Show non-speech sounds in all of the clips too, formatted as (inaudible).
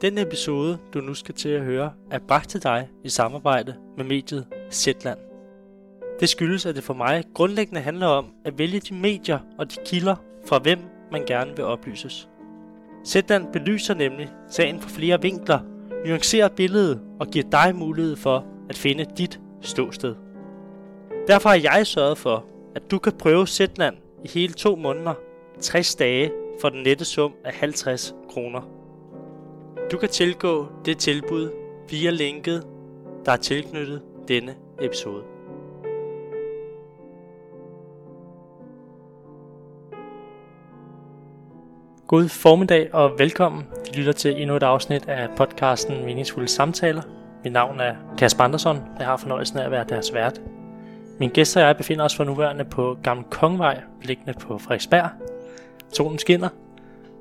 Den episode, du nu skal til at høre, er bragt til dig i samarbejde med mediet Zetland. Det skyldes, at det for mig grundlæggende handler om at vælge de medier og de kilder, fra hvem man gerne vil oplyses. Zetland belyser nemlig sagen fra flere vinkler, nuancerer billedet og giver dig mulighed for at finde dit ståsted. Derfor har jeg sørget for, at du kan prøve Zetland i hele to måneder, 60 dage for den nette sum af 50 kroner. Du kan tilgå det tilbud via linket, der er tilknyttet denne episode. God formiddag og velkommen. Du lytter til endnu et afsnit af podcasten Meningsfulde Samtaler. Mit navn er Kasper Andersson. Jeg har fornøjelsen af at være deres vært. Min gæster og jeg befinder os for nuværende på Gamle Kongvej, liggende på Frederiksberg. Solen skinner,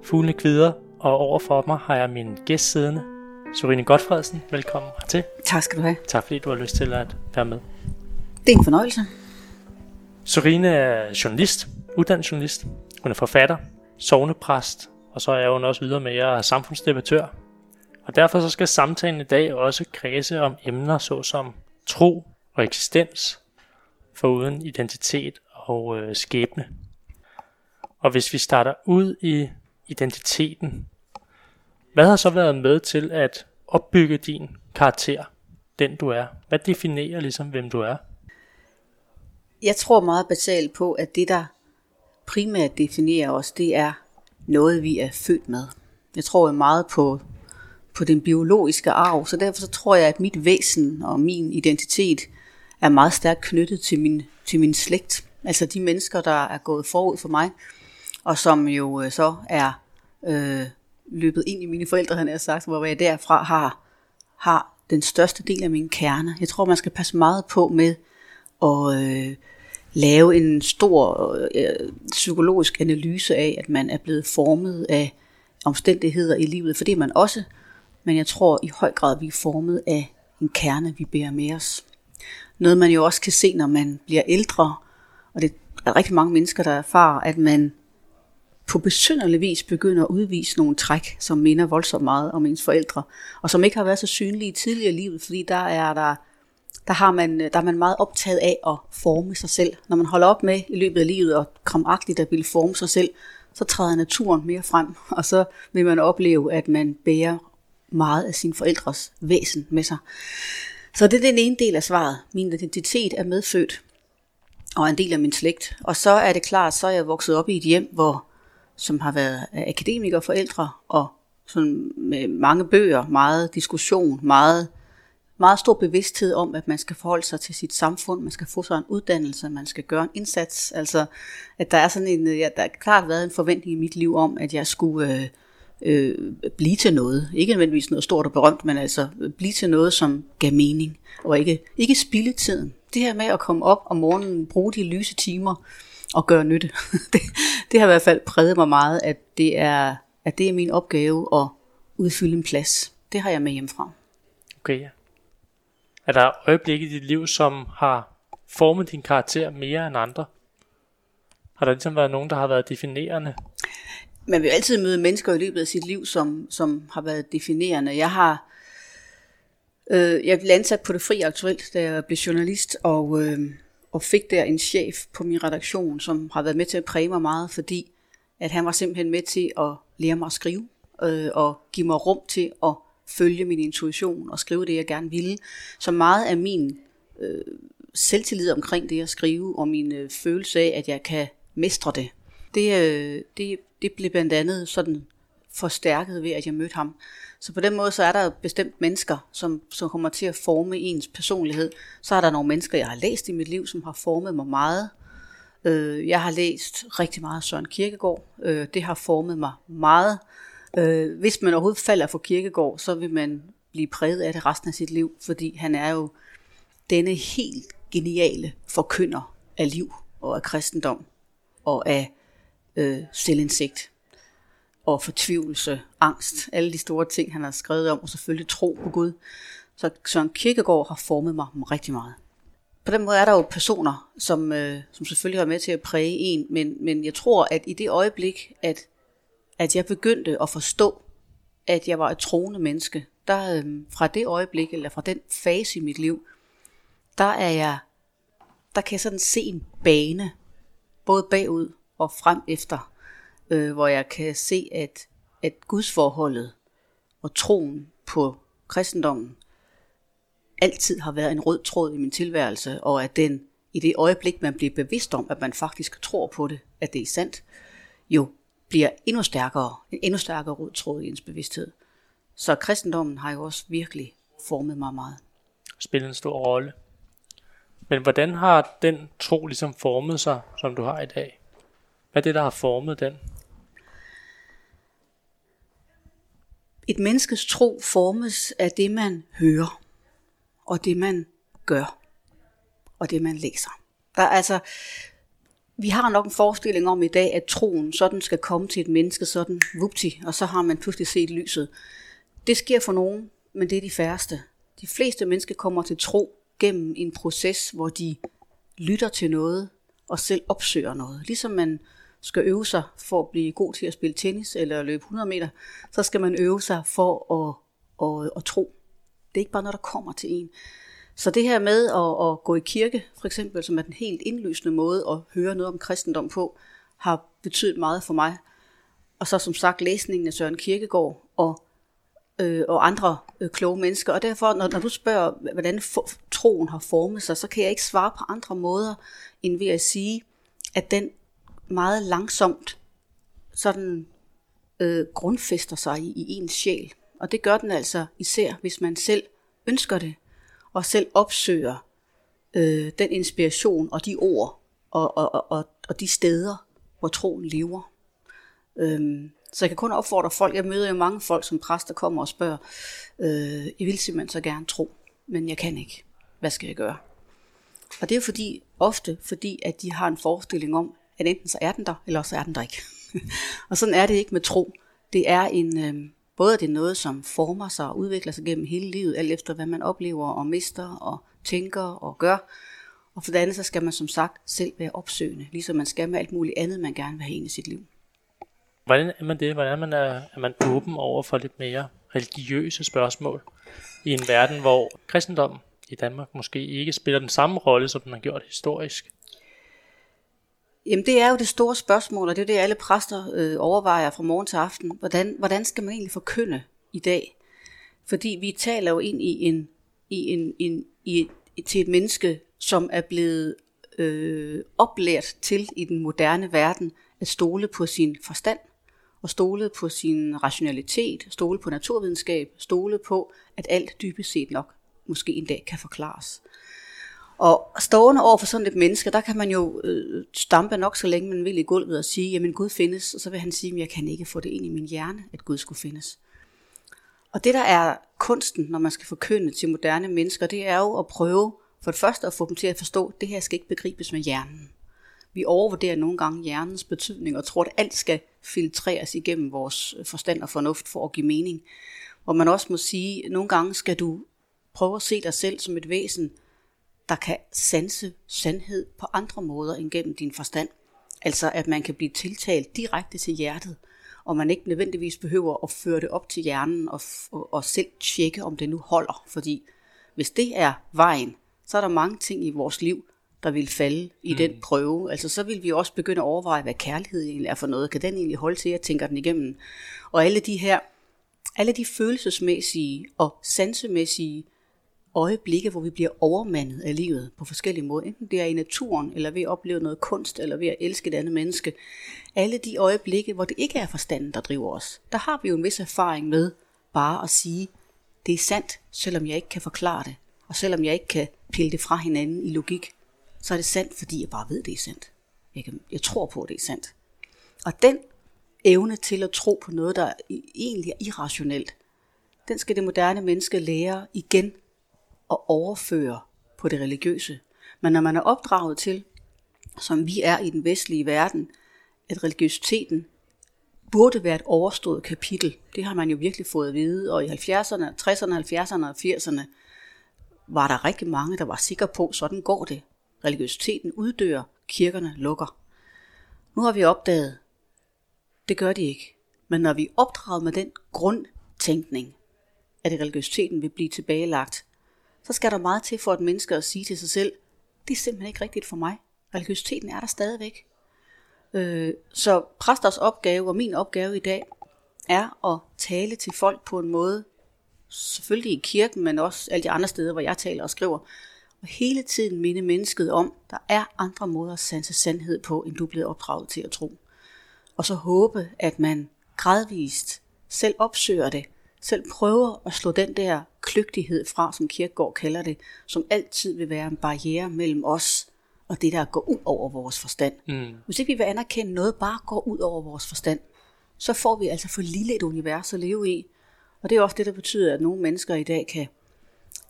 fuglene kvider, og overfor mig har jeg min gæst siddende, Sorine Godfredsen. Velkommen hertil. Tak skal du have. Tak fordi du har lyst til at være med. Det er en fornøjelse. Sorine er journalist, uddannet journalist. Hun er forfatter, sovnepræst, og så er hun også videre med at er samfundsdebattør. Og derfor så skal samtalen i dag også kredse om emner såsom tro og eksistens, foruden identitet og øh, skæbne. Og hvis vi starter ud i identiteten, hvad har så været med til at opbygge din karakter, den du er? Hvad definerer ligesom, hvem du er? Jeg tror meget basalt på, at det, der primært definerer os, det er noget, vi er født med. Jeg tror meget på, på den biologiske arv, så derfor så tror jeg, at mit væsen og min identitet er meget stærkt knyttet til min, til min slægt. Altså de mennesker, der er gået forud for mig, og som jo øh, så er øh, løbet ind i mine forældre, han har sagt, hvor jeg derfra har, har den største del af min kerne. Jeg tror, man skal passe meget på med at øh, lave en stor øh, psykologisk analyse af, at man er blevet formet af omstændigheder i livet, for det er man også, men jeg tror i høj grad, at vi er formet af en kerne, vi bærer med os. Noget man jo også kan se, når man bliver ældre, og det er rigtig mange mennesker, der erfarer, at man på besynderlig vis begynder at udvise nogle træk, som minder voldsomt meget om ens forældre, og som ikke har været så synlige tidligere i livet, fordi der er der, der, har man, der er man meget optaget af at forme sig selv. Når man holder op med i løbet af livet og kramagtigt at ville forme sig selv, så træder naturen mere frem, og så vil man opleve, at man bærer meget af sin forældres væsen med sig. Så det er den ene del af svaret. Min identitet er medfødt, og en del af min slægt. Og så er det klart, så er jeg vokset op i et hjem, hvor som har været øh, akademikere forældre, og sådan med mange bøger, meget diskussion, meget, meget stor bevidsthed om, at man skal forholde sig til sit samfund, man skal få sig en uddannelse, man skal gøre en indsats. Altså, at der er sådan en, øh, ja, der er klart været en forventning i mit liv om, at jeg skulle øh, øh, blive til noget. Ikke nødvendigvis noget stort og berømt, men altså øh, blive til noget, som gav mening, og ikke, ikke spilde tiden. Det her med at komme op om morgenen, bruge de lyse timer, og gøre nytte. (laughs) det, det har i hvert fald præget mig meget, at det er, at det er min opgave at udfylde en plads. Det har jeg med hjemmefra. Okay, ja. Er der øjeblikke i dit liv, som har formet din karakter mere end andre? Har der ligesom været nogen, der har været definerende? Man vil altid møde mennesker i løbet af sit liv, som, som har været definerende. Jeg har øh, jeg blev ansat på det fri aktuelt, da jeg blev journalist, og øh, og fik der en chef på min redaktion, som har været med til at præge mig meget, fordi at han var simpelthen med til at lære mig at skrive, øh, og give mig rum til at følge min intuition og skrive det, jeg gerne ville. Så meget af min øh, selvtillid omkring det at skrive, og min øh, følelse af, at jeg kan mestre det, det, øh, det, det blev blandt andet sådan forstærket ved, at jeg mødte ham. Så på den måde, så er der bestemt mennesker, som, som kommer til at forme ens personlighed. Så er der nogle mennesker, jeg har læst i mit liv, som har formet mig meget. Øh, jeg har læst rigtig meget Søren Kierkegaard. Øh, det har formet mig meget. Øh, hvis man overhovedet falder for Kierkegaard, så vil man blive præget af det resten af sit liv, fordi han er jo denne helt geniale forkynder af liv og af kristendom og af øh, selvindsigt og fortvivlelse, angst, alle de store ting, han har skrevet om, og selvfølgelig tro på Gud. Så Søren Kierkegaard har formet mig rigtig meget. På den måde er der jo personer, som, øh, som selvfølgelig har med til at præge en, men, men jeg tror, at i det øjeblik, at, at jeg begyndte at forstå at jeg var et troende menneske, der øh, fra det øjeblik, eller fra den fase i mit liv, der er jeg, der kan jeg sådan se en bane, både bagud og frem efter, øh, hvor jeg kan se, at, at gudsforholdet og troen på kristendommen altid har været en rød tråd i min tilværelse, og at den i det øjeblik, man bliver bevidst om, at man faktisk tror på det, at det er sandt, jo bliver endnu stærkere, en endnu stærkere rød tråd i ens bevidsthed. Så kristendommen har jo også virkelig formet mig meget. Spillet en stor rolle. Men hvordan har den tro ligesom formet sig, som du har i dag? Hvad er det, der har formet den? Et menneskes tro formes af det, man hører, og det, man gør, og det, man læser. Der er altså, vi har nok en forestilling om i dag, at troen sådan skal komme til et menneske, sådan vupti, og så har man pludselig set lyset. Det sker for nogen, men det er de færreste. De fleste mennesker kommer til tro gennem en proces, hvor de lytter til noget og selv opsøger noget. Ligesom man skal øve sig for at blive god til at spille tennis eller løbe 100 meter, så skal man øve sig for at, at, at tro. Det er ikke bare noget, der kommer til en. Så det her med at, at gå i kirke, for eksempel, som er den helt indlysende måde at høre noget om kristendom på, har betydet meget for mig. Og så som sagt læsningen af Søren Kirkegaard og, øh, og andre øh, kloge mennesker. Og derfor, når, når du spørger, hvordan for, troen har formet sig, så kan jeg ikke svare på andre måder, end ved at sige, at den meget langsomt sådan øh, grundfester sig i, i ens sjæl. Og det gør den altså især, hvis man selv ønsker det, og selv opsøger øh, den inspiration og de ord og, og, og, og de steder, hvor troen lever. Øhm, så jeg kan kun opfordre folk, jeg møder jo mange folk som præster kommer og spørger, øh, jeg vil simpelthen så gerne tro, men jeg kan ikke. Hvad skal jeg gøre? Og det er fordi, ofte fordi, at de har en forestilling om, at enten så er den der, eller så er den der ikke. (laughs) og sådan er det ikke med tro. Det er en, øh, både det er noget, som former sig og udvikler sig gennem hele livet, alt efter hvad man oplever og mister og tænker og gør. Og for det andet, så skal man som sagt selv være opsøgende, ligesom man skal med alt muligt andet, man gerne vil have ind i sit liv. Hvordan er man det? Hvordan er man, er, er man åben over for lidt mere religiøse spørgsmål i en verden, hvor kristendommen i Danmark måske ikke spiller den samme rolle, som den har gjort historisk? Jamen det er jo det store spørgsmål, og det er det, alle præster øh, overvejer fra morgen til aften. Hvordan, hvordan skal man egentlig forkynde i dag? Fordi vi taler jo ind i en, i en, en i et, til et menneske, som er blevet øh, oplært til i den moderne verden at stole på sin forstand, og stole på sin rationalitet, stole på naturvidenskab, stole på, at alt dybest set nok måske en dag kan forklares. Og stående over for sådan et menneske, der kan man jo øh, stampe nok så længe man vil i gulvet og sige, jamen Gud findes, og så vil han sige, at jeg kan ikke få det ind i min hjerne, at Gud skulle findes. Og det der er kunsten, når man skal forkynde til moderne mennesker, det er jo at prøve for det første at få dem til at forstå, at det her skal ikke begribes med hjernen. Vi overvurderer nogle gange hjernens betydning og tror, at alt skal filtreres igennem vores øh, forstand og fornuft for at give mening. Hvor man også må sige, at nogle gange skal du prøve at se dig selv som et væsen, der kan sanse sandhed på andre måder end gennem din forstand. Altså at man kan blive tiltalt direkte til hjertet, og man ikke nødvendigvis behøver at føre det op til hjernen og, og, og selv tjekke, om det nu holder. Fordi hvis det er vejen, så er der mange ting i vores liv, der vil falde i mm. den prøve. Altså så vil vi også begynde at overveje, hvad kærlighed egentlig er for noget. Kan den egentlig holde til, at jeg tænker den igennem? Og alle de her, alle de følelsesmæssige og sansemæssige øjeblikke, hvor vi bliver overmandet af livet på forskellige måder. Enten det er i naturen, eller ved at opleve noget kunst, eller ved at elske et andet menneske. Alle de øjeblikke, hvor det ikke er forstanden, der driver os. Der har vi jo en vis erfaring med bare at sige, det er sandt, selvom jeg ikke kan forklare det. Og selvom jeg ikke kan pille det fra hinanden i logik, så er det sandt, fordi jeg bare ved, det er sandt. Jeg, kan, jeg tror på, at det er sandt. Og den evne til at tro på noget, der e-, egentlig er irrationelt, den skal det moderne menneske lære igen at overføre på det religiøse. Men når man er opdraget til, som vi er i den vestlige verden, at religiøsiteten burde være et overstået kapitel. Det har man jo virkelig fået at vide, og i 70'erne, 60'erne, 70'erne og 80'erne var der rigtig mange, der var sikre på, sådan går det. Religiøsiteten uddør, kirkerne lukker. Nu har vi opdaget, det gør de ikke. Men når vi er opdraget med den grundtænkning, at religiøsiteten vil blive tilbagelagt, så skal der meget til for et menneske at sige til sig selv, det er simpelthen ikke rigtigt for mig. Religiøsiteten er der stadigvæk. Øh, så præsters opgave og min opgave i dag er at tale til folk på en måde, selvfølgelig i kirken, men også alle de andre steder, hvor jeg taler og skriver, og hele tiden minde mennesket om, der er andre måder at sanse sandhed på, end du er blevet opdraget til at tro. Og så håbe, at man gradvist selv opsøger det, selv prøver at slå den der kløgtighed fra, som Kirkegaard kalder det, som altid vil være en barriere mellem os og det, der går ud over vores forstand. Mm. Hvis ikke vi vil anerkende noget, bare går ud over vores forstand, så får vi altså for lille et univers at leve i. Og det er også det, der betyder, at nogle mennesker i dag kan,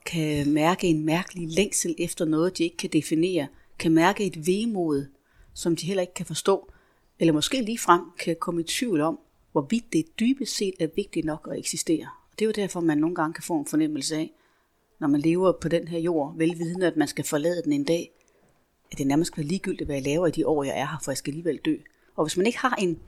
kan mærke en mærkelig længsel efter noget, de ikke kan definere, kan mærke et vemod, som de heller ikke kan forstå, eller måske lige frem kan komme i tvivl om, hvorvidt det dybest set er vigtigt nok at eksistere. Og det er jo derfor, man nogle gange kan få en fornemmelse af, når man lever på den her jord, velvidende, at man skal forlade den en dag, at det nærmest skal være ligegyldigt, hvad jeg laver i de år, jeg er her, for jeg skal alligevel dø. Og hvis man ikke har en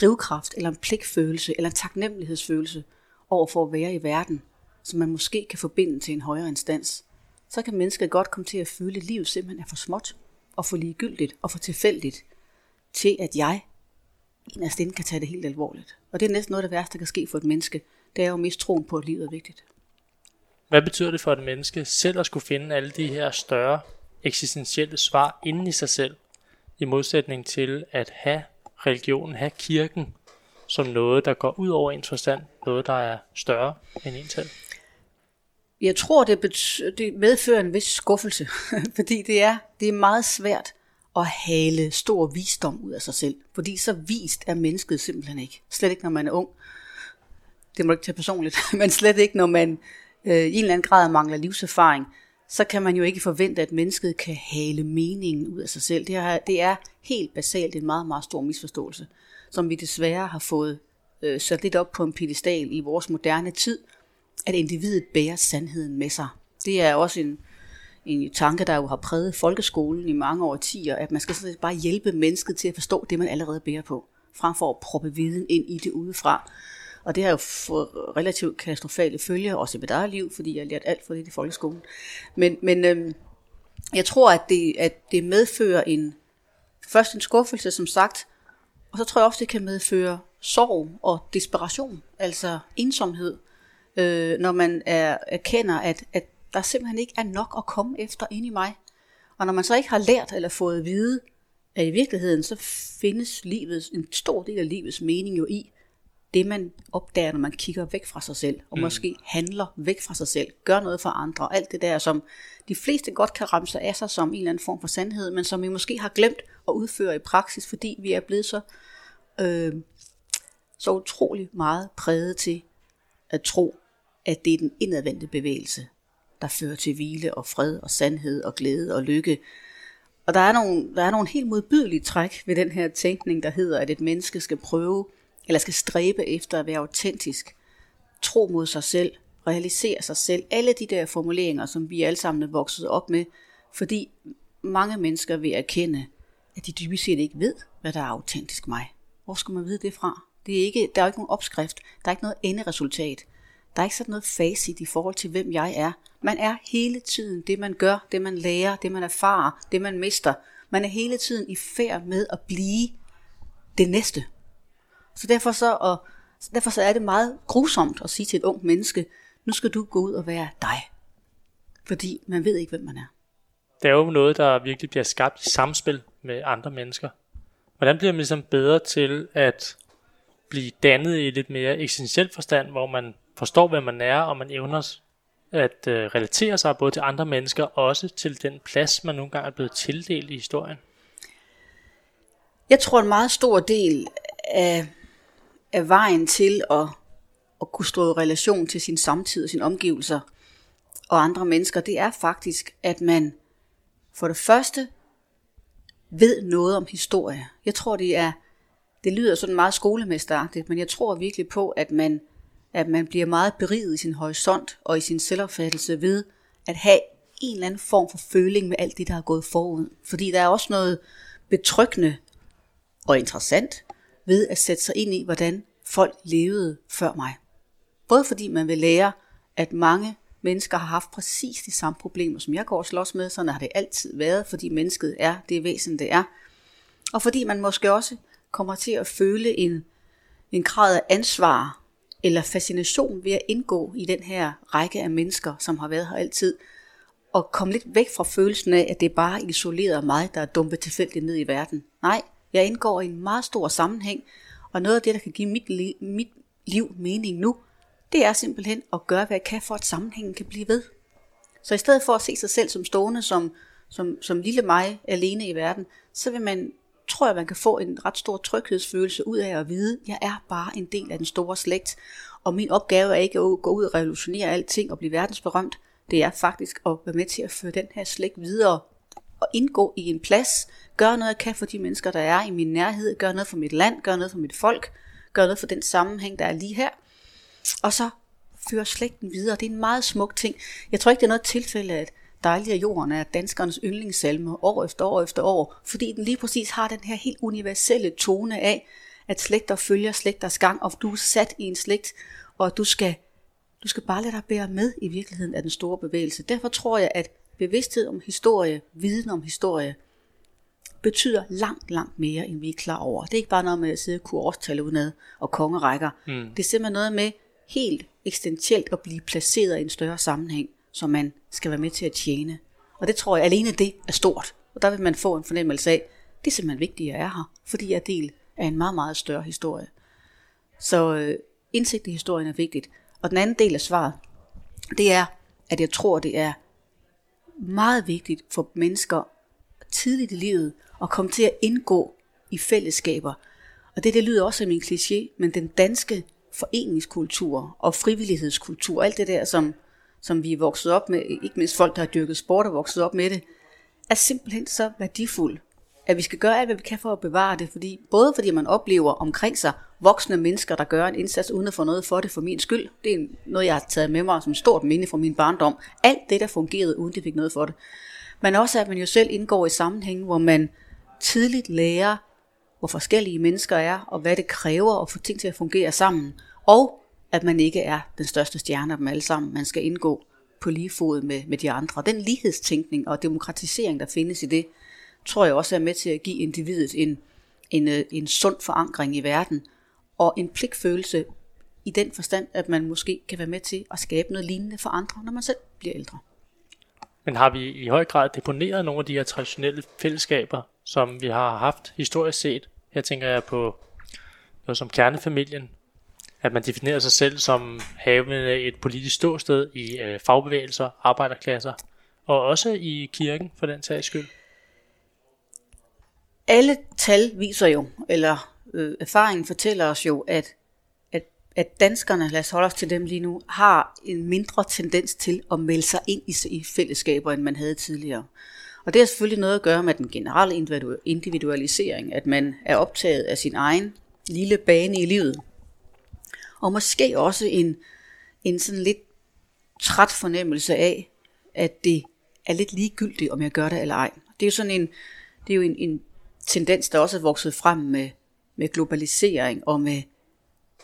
drivkraft, eller en pligtfølelse, eller en taknemmelighedsfølelse over for at være i verden, som man måske kan forbinde til en højere instans, så kan mennesket godt komme til at føle, at livet simpelthen er for småt, og for ligegyldigt, og for tilfældigt, til at jeg inderst inde kan tage det helt alvorligt. Og det er næsten noget af det værste, der kan ske for et menneske. Det er jo mest troen på, at livet er vigtigt. Hvad betyder det for et menneske selv at skulle finde alle de her større eksistentielle svar inden i sig selv, i modsætning til at have religionen, have kirken, som noget, der går ud over ens forstand, noget, der er større end en selv? Jeg tror, det, det medfører en vis skuffelse, (laughs) fordi det er, det er meget svært at hale stor visdom ud af sig selv, fordi så vist er mennesket simpelthen ikke. Slet ikke, når man er ung. Det må du ikke tage personligt, (laughs) men slet ikke, når man øh, i en eller anden grad mangler livserfaring så kan man jo ikke forvente, at mennesket kan hale meningen ud af sig selv. Det er, det er helt basalt en meget, meget stor misforståelse, som vi desværre har fået øh, sat lidt op på en pedestal i vores moderne tid, at individet bærer sandheden med sig. Det er også en, en tanke, der jo har præget folkeskolen i mange årtier, at man skal bare hjælpe mennesket til at forstå det, man allerede bærer på, frem for at proppe viden ind i det udefra. Og det har jo fået relativt katastrofale følger, også i mit eget liv, fordi jeg har lært alt for det i folkeskolen. Men, men øhm, jeg tror, at det, at det medfører en, først en skuffelse, som sagt, og så tror jeg også, det kan medføre sorg og desperation, altså ensomhed, øh, når man er, erkender, at, at der simpelthen ikke er nok at komme efter ind i mig. Og når man så ikke har lært eller fået at vide, at i virkeligheden så findes livets, en stor del af livets mening jo i det, man opdager, når man kigger væk fra sig selv, og mm. måske handler væk fra sig selv, gør noget for andre, alt det der, som de fleste godt kan ramme sig af sig som en eller anden form for sandhed, men som vi måske har glemt at udføre i praksis, fordi vi er blevet så, øh, så utrolig meget præget til at tro, at det er den indadvendte bevægelse, der fører til hvile og fred og sandhed og glæde og lykke. Og der er nogle, der er nogle helt modbydelige træk ved den her tænkning, der hedder, at et menneske skal prøve eller skal stræbe efter at være autentisk, tro mod sig selv, realisere sig selv, alle de der formuleringer, som vi alle sammen er vokset op med, fordi mange mennesker vil erkende, at de dybest set ikke ved, hvad der er autentisk mig. Hvor skal man vide det fra? Det er ikke, der er ikke nogen opskrift, der er ikke noget enderesultat. Der er ikke sådan noget facit i forhold til, hvem jeg er. Man er hele tiden det, man gør, det man lærer, det man erfarer, det man mister. Man er hele tiden i færd med at blive det næste. Så derfor så, og, derfor så er det meget grusomt at sige til et ung menneske, nu skal du gå ud og være dig. Fordi man ved ikke, hvem man er. Det er jo noget, der virkelig bliver skabt i samspil med andre mennesker. Hvordan bliver man ligesom bedre til at blive dannet i lidt mere eksistentiel forstand, hvor man forstår, hvem man er, og man evner at øh, relatere sig både til andre mennesker, og også til den plads, man nogle gange er blevet tildelt i historien? Jeg tror, en meget stor del af af vejen til at, at kunne stå i relation til sin samtid og sine omgivelser og andre mennesker, det er faktisk, at man for det første ved noget om historie. Jeg tror, det er, det lyder sådan meget skolemesteragtigt, men jeg tror virkelig på, at man, at man bliver meget beriget i sin horisont og i sin selvopfattelse ved at have en eller anden form for føling med alt det, der er gået forud. Fordi der er også noget betryggende og interessant ved at sætte sig ind i, hvordan folk levede før mig. Både fordi man vil lære, at mange mennesker har haft præcis de samme problemer, som jeg går og slås med. Sådan har det altid været, fordi mennesket er det væsen, det er. Og fordi man måske også kommer til at føle en, en grad af ansvar eller fascination ved at indgå i den her række af mennesker, som har været her altid, og komme lidt væk fra følelsen af, at det er bare isoleret mig, der er dumpet tilfældigt ned i verden. Nej, jeg indgår i en meget stor sammenhæng, og noget af det, der kan give mit, li- mit liv mening nu, det er simpelthen at gøre, hvad jeg kan for, at sammenhængen kan blive ved. Så i stedet for at se sig selv som stående som, som, som lille mig alene i verden, så vil man, tror jeg, man kan få en ret stor tryghedsfølelse ud af at vide, at jeg er bare en del af den store slægt, og min opgave er ikke at gå ud og revolutionere alting og blive verdensberømt. Det er faktisk at være med til at føre den her slægt videre og indgå i en plads, gøre noget, jeg kan for de mennesker, der er i min nærhed, gøre noget for mit land, gøre noget for mit folk, gøre noget for den sammenhæng, der er lige her, og så føre slægten videre. Det er en meget smuk ting. Jeg tror ikke, det er noget tilfælde, at Dejlig af jorden er danskernes yndlingssalme år efter år efter år, fordi den lige præcis har den her helt universelle tone af, at slægter følger slægters gang, og du er sat i en slægt, og du skal, du skal bare lade dig bære med i virkeligheden af den store bevægelse. Derfor tror jeg, at bevidsthed om historie, viden om historie, betyder langt, langt mere, end vi er klar over. Det er ikke bare noget med at sidde og kunne årstal udenad og kongerækker. Mm. Det er simpelthen noget med helt eksistentielt at blive placeret i en større sammenhæng, som man skal være med til at tjene. Og det tror jeg, alene det er stort. Og der vil man få en fornemmelse af, det er simpelthen vigtigt, at jeg er her, fordi jeg er del af en meget, meget større historie. Så øh, indsigt i historien er vigtigt. Og den anden del af svaret, det er, at jeg tror, det er meget vigtigt for mennesker tidligt i livet at komme til at indgå i fællesskaber. Og det, det lyder også som en kliché, men den danske foreningskultur og frivillighedskultur, alt det der, som, som vi er vokset op med, ikke mindst folk, der har dyrket sport og vokset op med det, er simpelthen så værdifuld, at vi skal gøre alt, hvad vi kan for at bevare det, fordi, både fordi man oplever omkring sig voksne mennesker, der gør en indsats uden at få noget for det for min skyld. Det er noget, jeg har taget med mig som stort minde fra min barndom. Alt det, der fungerede, uden de fik noget for det. Men også, at man jo selv indgår i sammenhæng, hvor man tidligt lærer, hvor forskellige mennesker er, og hvad det kræver at få ting til at fungere sammen. Og at man ikke er den største stjerne af dem alle sammen. Man skal indgå på lige fod med, med de andre. Den lighedstænkning og demokratisering, der findes i det, tror jeg også er med til at give individet en, en, øh, en sund forankring i verden, og en pligtfølelse i den forstand, at man måske kan være med til at skabe noget lignende for andre, når man selv bliver ældre. Men har vi i høj grad deponeret nogle af de her traditionelle fællesskaber, som vi har haft historisk set? Her tænker jeg på noget som kernefamilien, at man definerer sig selv som havende et politisk ståsted i øh, fagbevægelser, arbejderklasser, og også i kirken for den sags skyld. Alle tal viser jo, eller øh, erfaringen fortæller os jo, at, at, at danskerne, lad os holde os til dem lige nu, har en mindre tendens til at melde sig ind i, i fællesskaber, end man havde tidligere. Og det har selvfølgelig noget at gøre med den generelle individualisering, at man er optaget af sin egen lille bane i livet, og måske også en, en sådan lidt træt fornemmelse af, at det er lidt ligegyldigt, om jeg gør det eller ej. Det er jo sådan en, det er jo en, en tendens, der også er vokset frem med, med globalisering og med,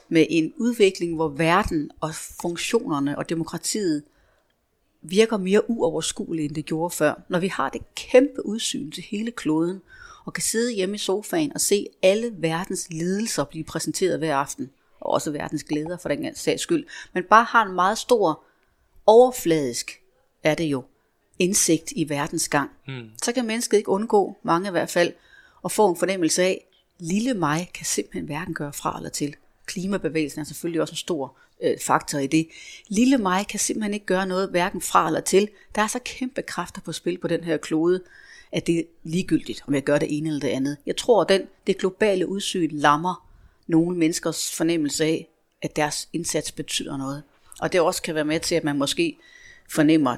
med en udvikling, hvor verden og funktionerne og demokratiet virker mere uoverskueligt, end det gjorde før. Når vi har det kæmpe udsyn til hele kloden, og kan sidde hjemme i sofaen og se alle verdens lidelser blive præsenteret hver aften, og også verdens glæder for den sags skyld, men bare har en meget stor overfladisk, er det jo, indsigt i verdens gang. Mm. Så kan mennesket ikke undgå, mange i hvert fald, at få en fornemmelse af, lille mig kan simpelthen hverken gøre fra eller til. Klimabevægelsen er selvfølgelig også en stor øh, faktor i det. Lille mig kan simpelthen ikke gøre noget hverken fra eller til. Der er så kæmpe kræfter på spil på den her klode, at det er ligegyldigt, om jeg gør det ene eller det andet. Jeg tror, at den, det globale udsyn lammer nogle menneskers fornemmelse af, at deres indsats betyder noget. Og det også kan være med til, at man måske fornemmer,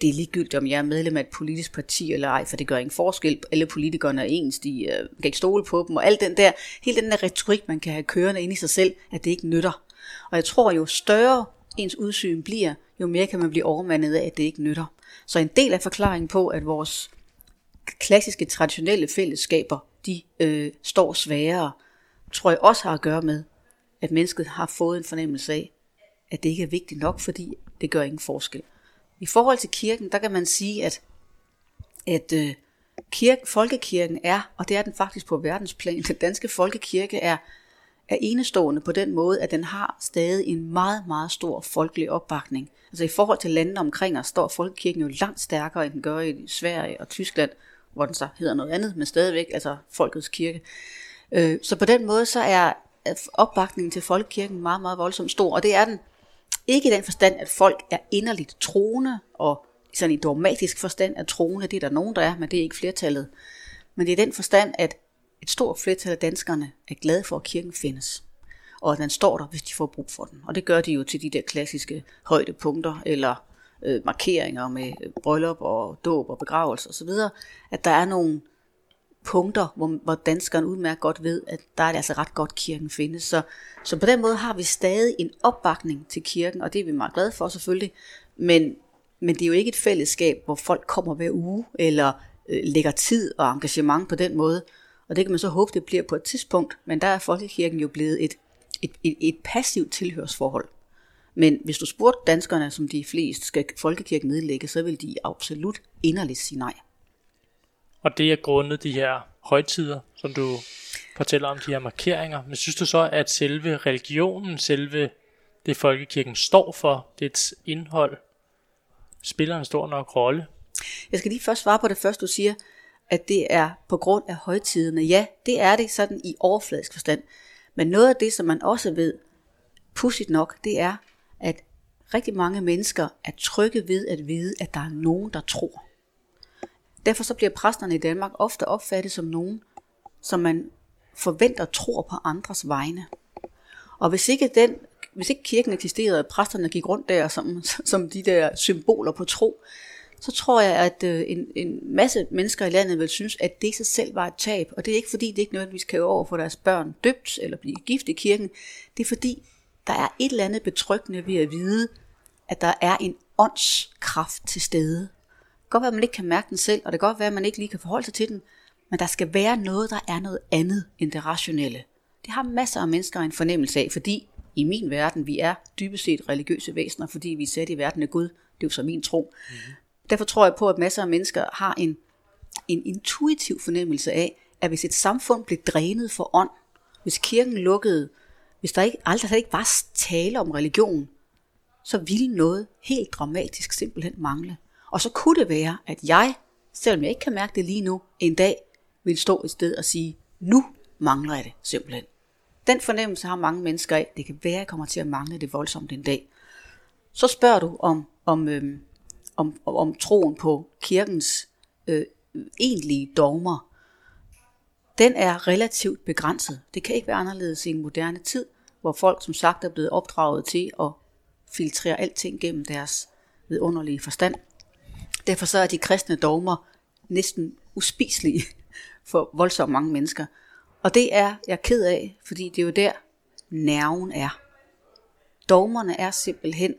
det er ligegyldigt, om jeg er medlem af et politisk parti eller ej, for det gør ingen forskel. Alle politikerne er ens, de uh, kan ikke stole på dem, og alt den der, hele den der retorik, man kan have kørende ind i sig selv, at det ikke nytter. Og jeg tror, jo større ens udsyn bliver, jo mere kan man blive overmandet af, at det ikke nytter. Så en del af forklaringen på, at vores klassiske, traditionelle fællesskaber, de øh, står sværere, tror jeg også har at gøre med, at mennesket har fået en fornemmelse af, at det ikke er vigtigt nok, fordi det gør ingen forskel. I forhold til kirken, der kan man sige, at, at øh, kirke, folkekirken er, og det er den faktisk på verdensplan, (laughs) den danske folkekirke er, er enestående på den måde, at den har stadig en meget, meget stor folkelig opbakning. Altså i forhold til landene omkring os, står folkekirken jo langt stærkere, end den gør i Sverige og Tyskland, hvor den så hedder noget andet, men stadigvæk, altså folkets kirke. Øh, så på den måde, så er opbakningen til folkekirken meget, meget voldsomt stor, og det er den ikke i den forstand, at folk er inderligt troende, og sådan i dogmatisk forstand er troende, det er der nogen, der er, men det er ikke flertallet. Men det er den forstand, at et stort flertal af danskerne er glade for, at kirken findes. Og at den står der, hvis de får brug for den. Og det gør de jo til de der klassiske højdepunkter, eller øh, markeringer med øh, bryllup og dåb og begravelse osv., at der er nogle punkter, hvor, hvor danskerne udmærket godt ved, at der er det altså ret godt, kirken findes. Så, så på den måde har vi stadig en opbakning til kirken, og det er vi meget glade for selvfølgelig, men, men det er jo ikke et fællesskab, hvor folk kommer hver uge, eller øh, lægger tid og engagement på den måde, og det kan man så håbe, det bliver på et tidspunkt, men der er folkekirken jo blevet et, et, et, et passivt tilhørsforhold. Men hvis du spurgte danskerne, som de fleste skal folkekirken nedlægge, så vil de absolut inderligt sige nej. Og det er grundet de her højtider, som du fortæller om, de her markeringer. Men synes du så, at selve religionen, selve det folkekirken står for, dets indhold, spiller en stor nok rolle? Jeg skal lige først svare på det første, du siger, at det er på grund af højtiderne. Ja, det er det sådan i overfladisk forstand. Men noget af det, som man også ved, pudsigt nok, det er, at rigtig mange mennesker er trygge ved at vide, at der er nogen, der tror. Derfor så bliver præsterne i Danmark ofte opfattet som nogen, som man forventer tror på andres vegne. Og hvis ikke, den, hvis ikke kirken eksisterede, og præsterne gik rundt der som, (laughs) som de der symboler på tro, så tror jeg, at øh, en, en masse mennesker i landet vil synes, at det i sig selv var et tab. Og det er ikke fordi, det ikke nødvendigvis kan over for deres børn døbt eller blive gift i kirken. Det er fordi, der er et eller andet betryggende ved at vide, at der er en åndskraft til stede. Godt være, at man ikke kan mærke den selv, og det kan godt være, at man ikke lige kan forholde sig til den, men der skal være noget, der er noget andet end det rationelle. Det har masser af mennesker en fornemmelse af, fordi i min verden, vi er dybest set religiøse væsener, fordi vi er sat i verden af Gud. Det er jo så min tro. Mm-hmm. Derfor tror jeg på, at masser af mennesker har en, en intuitiv fornemmelse af, at hvis et samfund blev drænet for ånd, hvis kirken lukkede, hvis der ikke, aldrig der ikke var tale om religion, så ville noget helt dramatisk simpelthen mangle. Og så kunne det være, at jeg, selvom jeg ikke kan mærke det lige nu, en dag vil stå et sted og sige, nu mangler jeg det simpelthen. Den fornemmelse har mange mennesker af. Det kan være, at jeg kommer til at mangle det voldsomt en dag. Så spørger du om, om, øhm, om, om troen på kirkens øh, egentlige dogmer, den er relativt begrænset. Det kan ikke være anderledes i en moderne tid, hvor folk som sagt er blevet opdraget til at filtrere alting gennem deres vidunderlige forstand. Derfor så er de kristne dogmer næsten uspiselige (laughs) for voldsomt mange mennesker. Og det er jeg ked af, fordi det er jo der nerven er. Dogmerne er simpelthen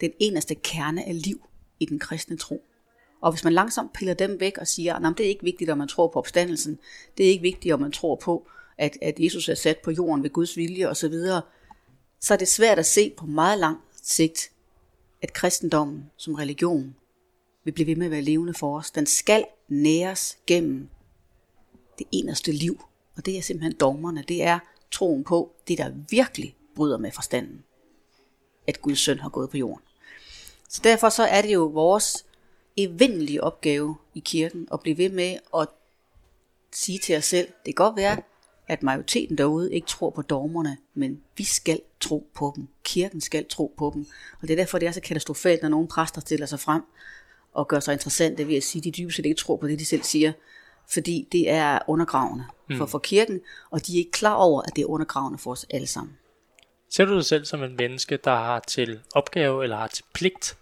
den eneste kerne af liv i den kristne tro. Og hvis man langsomt piller dem væk og siger, at det er ikke vigtigt, om man tror på opstandelsen, det er ikke vigtigt, om man tror på, at, at Jesus er sat på jorden ved Guds vilje osv., så er det svært at se på meget lang sigt, at kristendommen som religion vil blive ved med at være levende for os. Den skal næres gennem det eneste liv, og det er simpelthen dogmerne. Det er troen på det, der virkelig bryder med forstanden, at Guds søn har gået på jorden. Så derfor så er det jo vores evindelige opgave i kirken at blive ved med at sige til os selv, det kan godt være, at majoriteten derude ikke tror på dogmerne, men vi skal tro på dem. Kirken skal tro på dem. Og det er derfor, det er så katastrofalt, når nogle præster stiller sig frem og gør sig interessante ved at sige, at de dybest set ikke tror på det, de selv siger. Fordi det er undergravende mm. for, for kirken, og de er ikke klar over, at det er undergravende for os alle sammen. Ser du dig selv som en menneske, der har til opgave eller har til pligt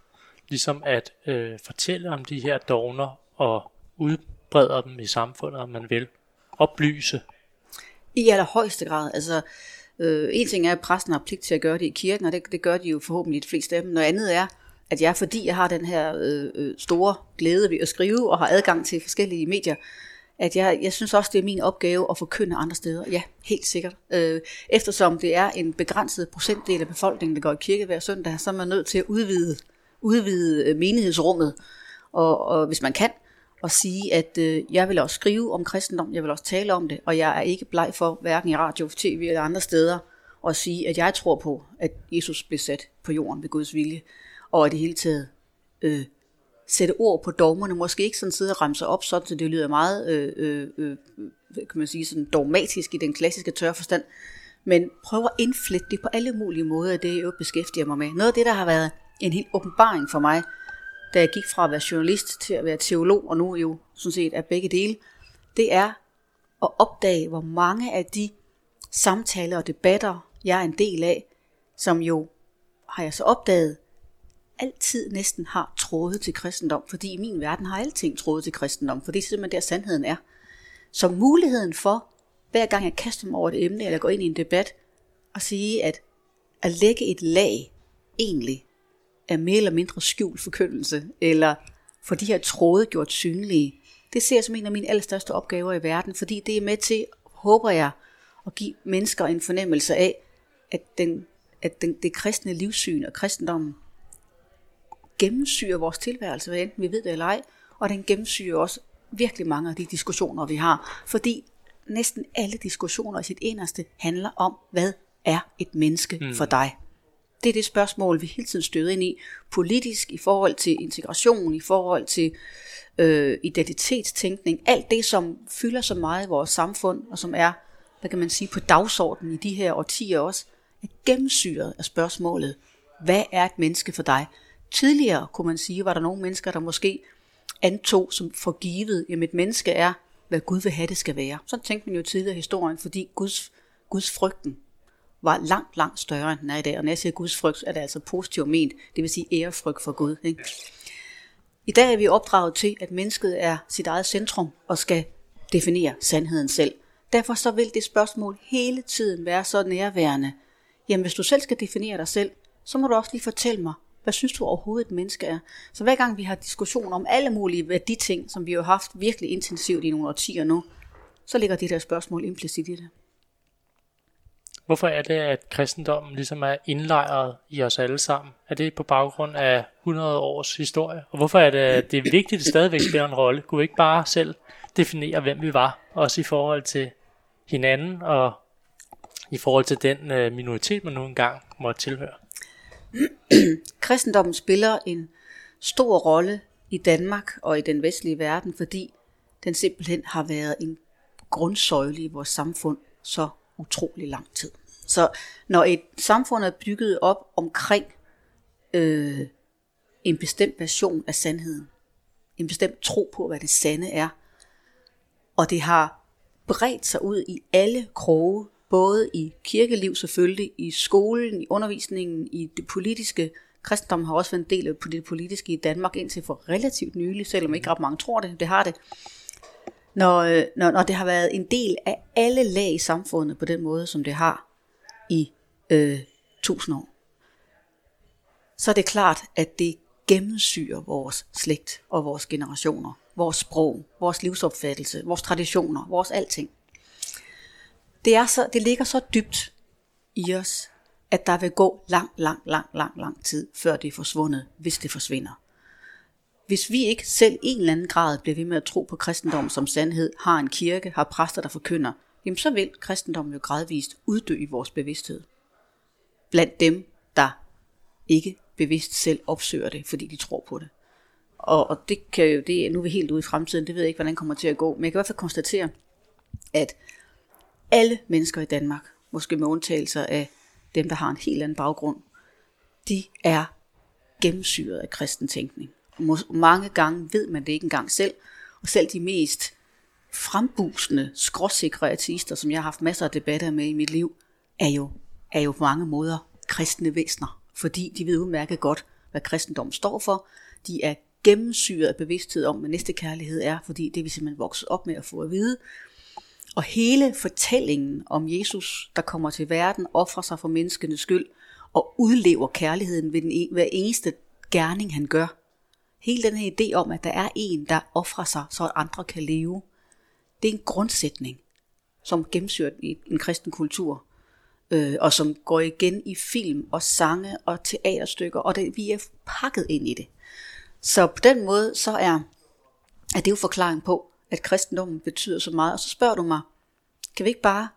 ligesom at øh, fortælle om de her dogner og udbreder dem i samfundet, om man vil. Oplyse. I allerhøjeste grad. Altså, øh, en ting er, at præsten har pligt til at gøre det i kirken, og det, det gør de jo forhåbentlig de fleste af dem. Noget andet er, at jeg, fordi jeg har den her øh, øh, store glæde ved at skrive og har adgang til forskellige medier, at jeg, jeg synes også, det er min opgave at forkynde andre steder. Ja, helt sikkert. Øh, eftersom det er en begrænset procentdel af befolkningen, der går i kirke hver søndag, så er man nødt til at udvide, udvide øh, menighedsrummet, og, og hvis man kan, og sige, at øh, jeg vil også skrive om kristendom, jeg vil også tale om det, og jeg er ikke bleg for, hverken i radio, tv eller andre steder, at sige, at jeg tror på, at Jesus blev sat på jorden ved Guds vilje, og i det hele taget øh, sætte ord på dogmerne, måske ikke sådan sidde og ramse op, sådan, så det lyder meget øh, øh, øh, kan man sige, sådan dogmatisk i den klassiske tørre forstand, men prøv at indflette det på alle mulige måder, det jeg jo beskæftiger mig med. Noget af det, der har været en helt åbenbaring for mig, da jeg gik fra at være journalist til at være teolog, og nu jo sådan set er begge dele, det er at opdage, hvor mange af de samtaler og debatter, jeg er en del af, som jo, har jeg så opdaget, altid næsten har trådet til kristendom, fordi i min verden har alting trådet til kristendom, for det er simpelthen der sandheden er. Så muligheden for, hver gang jeg kaster mig over et emne, eller går ind i en debat, at sige, at at lægge et lag egentlig er mere eller mindre skjult forkyndelse, eller for de her tråde gjort synlige, det ser jeg som en af mine allerstørste opgaver i verden, fordi det er med til, håber jeg, at give mennesker en fornemmelse af, at, den, at den, det kristne livssyn og kristendommen gennemsyrer vores tilværelse, hvad enten vi ved det eller ej, og den gennemsyrer også virkelig mange af de diskussioner, vi har. Fordi næsten alle diskussioner i sit eneste handler om, hvad er et menneske mm. for dig? Det er det spørgsmål, vi hele tiden støder ind i, politisk, i forhold til integration, i forhold til øh, identitetstænkning, alt det, som fylder så meget i vores samfund, og som er, hvad kan man sige, på dagsordenen i de her årtier også, er gennemsyret af spørgsmålet, hvad er et menneske for dig? Tidligere, kunne man sige, var der nogle mennesker, der måske antog som forgivet, at et menneske er, hvad Gud vil have, det skal være. Så tænkte man jo tidligere i historien, fordi Guds, Guds frygten var langt, langt større, end den er i dag. Og når jeg siger Guds frygt, er det altså positivt ment, det vil sige ærefrygt for Gud. Ikke? I dag er vi opdraget til, at mennesket er sit eget centrum og skal definere sandheden selv. Derfor så vil det spørgsmål hele tiden være så nærværende. Jamen hvis du selv skal definere dig selv, så må du også lige fortælle mig, hvad synes du overhovedet et menneske er? Så hver gang vi har diskussion om alle mulige værditing, som vi har haft virkelig intensivt i nogle årtier nu, så ligger det der spørgsmål implicit i det. Hvorfor er det, at kristendommen ligesom er indlejret i os alle sammen? Er det på baggrund af 100 års historie? Og hvorfor er det, at det er vigtigt, at det stadigvæk spiller en rolle? Kunne vi ikke bare selv definere, hvem vi var? Også i forhold til hinanden og i forhold til den øh, minoritet, man nu engang måtte tilhøre? (clears throat) Kristendommen spiller en stor rolle i Danmark og i den vestlige verden, fordi den simpelthen har været en grundsøjle i vores samfund så utrolig lang tid. Så når et samfund er bygget op omkring øh, en bestemt version af sandheden, en bestemt tro på, hvad det sande er, og det har bredt sig ud i alle kroge både i kirkeliv selvfølgelig, i skolen, i undervisningen, i det politiske. Kristendom har også været en del af det politiske i Danmark indtil for relativt nylig, selvom ikke ret mange tror det, det har det. Når, øh, når, når det har været en del af alle lag i samfundet på den måde, som det har i øh, tusind år, så er det klart, at det gennemsyrer vores slægt og vores generationer, vores sprog, vores livsopfattelse, vores traditioner, vores alting det, er så, det ligger så dybt i os, at der vil gå lang, lang, lang, lang, lang tid, før det er forsvundet, hvis det forsvinder. Hvis vi ikke selv i en eller anden grad bliver ved med at tro på kristendom som sandhed, har en kirke, har præster, der forkynder, jamen så vil kristendommen jo gradvist uddø i vores bevidsthed. Blandt dem, der ikke bevidst selv opsøger det, fordi de tror på det. Og, og det kan jo, det, nu er vi helt ude i fremtiden, det ved jeg ikke, hvordan det kommer til at gå, men jeg kan i hvert fald konstatere, at alle mennesker i Danmark, måske med undtagelser af dem, der har en helt anden baggrund, de er gennemsyret af kristen tænkning. Mange gange ved man det ikke engang selv, og selv de mest frembusende, skråsikre ateister, som jeg har haft masser af debatter med i mit liv, er jo, er jo på mange måder kristne væsener, fordi de ved udmærket godt, hvad kristendom står for. De er gennemsyret af bevidsthed om, hvad næste kærlighed er, fordi det er vi simpelthen vokset op med at få at vide. Og hele fortællingen om Jesus, der kommer til verden, offrer sig for menneskenes skyld, og udlever kærligheden ved den, en, hver eneste gerning, han gør. Hele den her idé om, at der er en, der offrer sig, så at andre kan leve, Det er en grundsætning, som gennemsyrer i en kristen kultur, øh, og som går igen i film og sange og teaterstykker, og det, vi er pakket ind i det. Så på den måde, så er, er det jo forklaring på, at kristendommen betyder så meget. Og så spørger du mig, kan vi ikke bare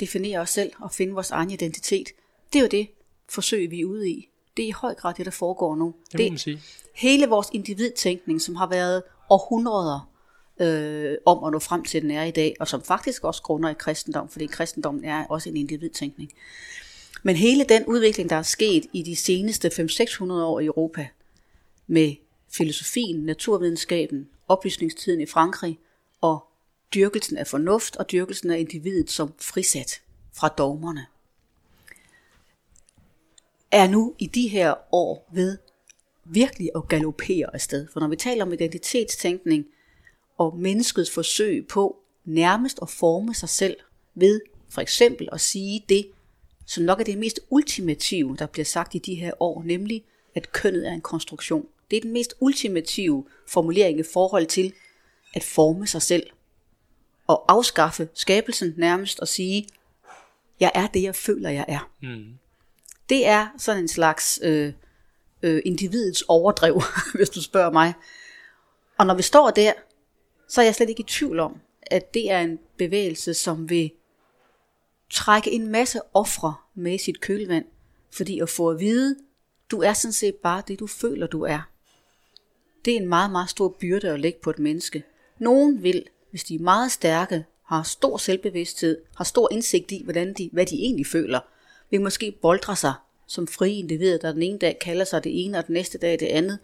definere os selv og finde vores egen identitet? Det er jo det forsøg, vi er ude i. Det er i høj grad det, der foregår nu. Det må man sige. Hele vores individtænkning, som har været århundreder øh, om at nå frem til, den er i dag, og som faktisk også grunder i kristendom, fordi kristendommen er også en individtænkning. Men hele den udvikling, der er sket i de seneste 500-600 år i Europa, med filosofien, naturvidenskaben, oplysningstiden i Frankrig, og dyrkelsen af fornuft og dyrkelsen af individet som frisat fra dogmerne, er nu i de her år ved virkelig at galopere afsted. For når vi taler om identitetstænkning og menneskets forsøg på nærmest at forme sig selv ved for eksempel at sige det, som nok er det mest ultimative, der bliver sagt i de her år, nemlig at kønnet er en konstruktion. Det er den mest ultimative formulering i forhold til at forme sig selv og afskaffe skabelsen nærmest og sige, jeg er det, jeg føler, jeg er. Mm. Det er sådan en slags øh, øh, individets overdrev, (laughs) hvis du spørger mig. Og når vi står der, så er jeg slet ikke i tvivl om, at det er en bevægelse, som vil trække en masse ofre med sit kølvand, fordi at få at vide, du er sådan set bare det, du føler, du er. Det er en meget, meget stor byrde at lægge på et menneske. Nogen vil, hvis de er meget stærke, har stor selvbevidsthed, har stor indsigt i, hvordan de, hvad de egentlig føler, vil måske boldre sig som frie individer, der den ene dag kalder sig det ene, og den næste dag det andet.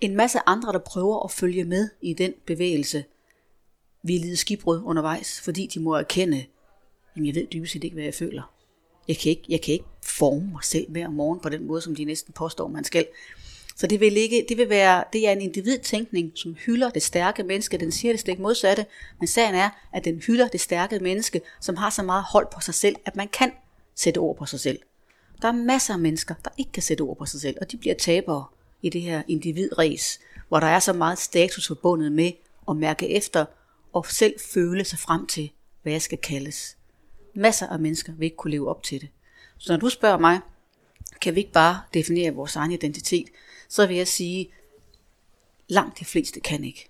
En masse andre, der prøver at følge med i den bevægelse, vil lide skibbrud undervejs, fordi de må erkende, jamen jeg ved dybest set ikke, hvad jeg føler. Jeg kan ikke, jeg kan ikke forme mig selv hver morgen på den måde, som de næsten påstår, man skal. Så det vil, ikke, det vil være, det er en individtænkning, som hylder det stærke menneske. Den siger det stik modsatte, men sagen er, at den hylder det stærke menneske, som har så meget hold på sig selv, at man kan sætte ord på sig selv. Der er masser af mennesker, der ikke kan sætte ord på sig selv, og de bliver tabere i det her individræs, hvor der er så meget status forbundet med at mærke efter og selv føle sig frem til, hvad jeg skal kaldes. Masser af mennesker vil ikke kunne leve op til det. Så når du spørger mig, kan vi ikke bare definere vores egen identitet, så vil jeg sige, langt de fleste kan ikke.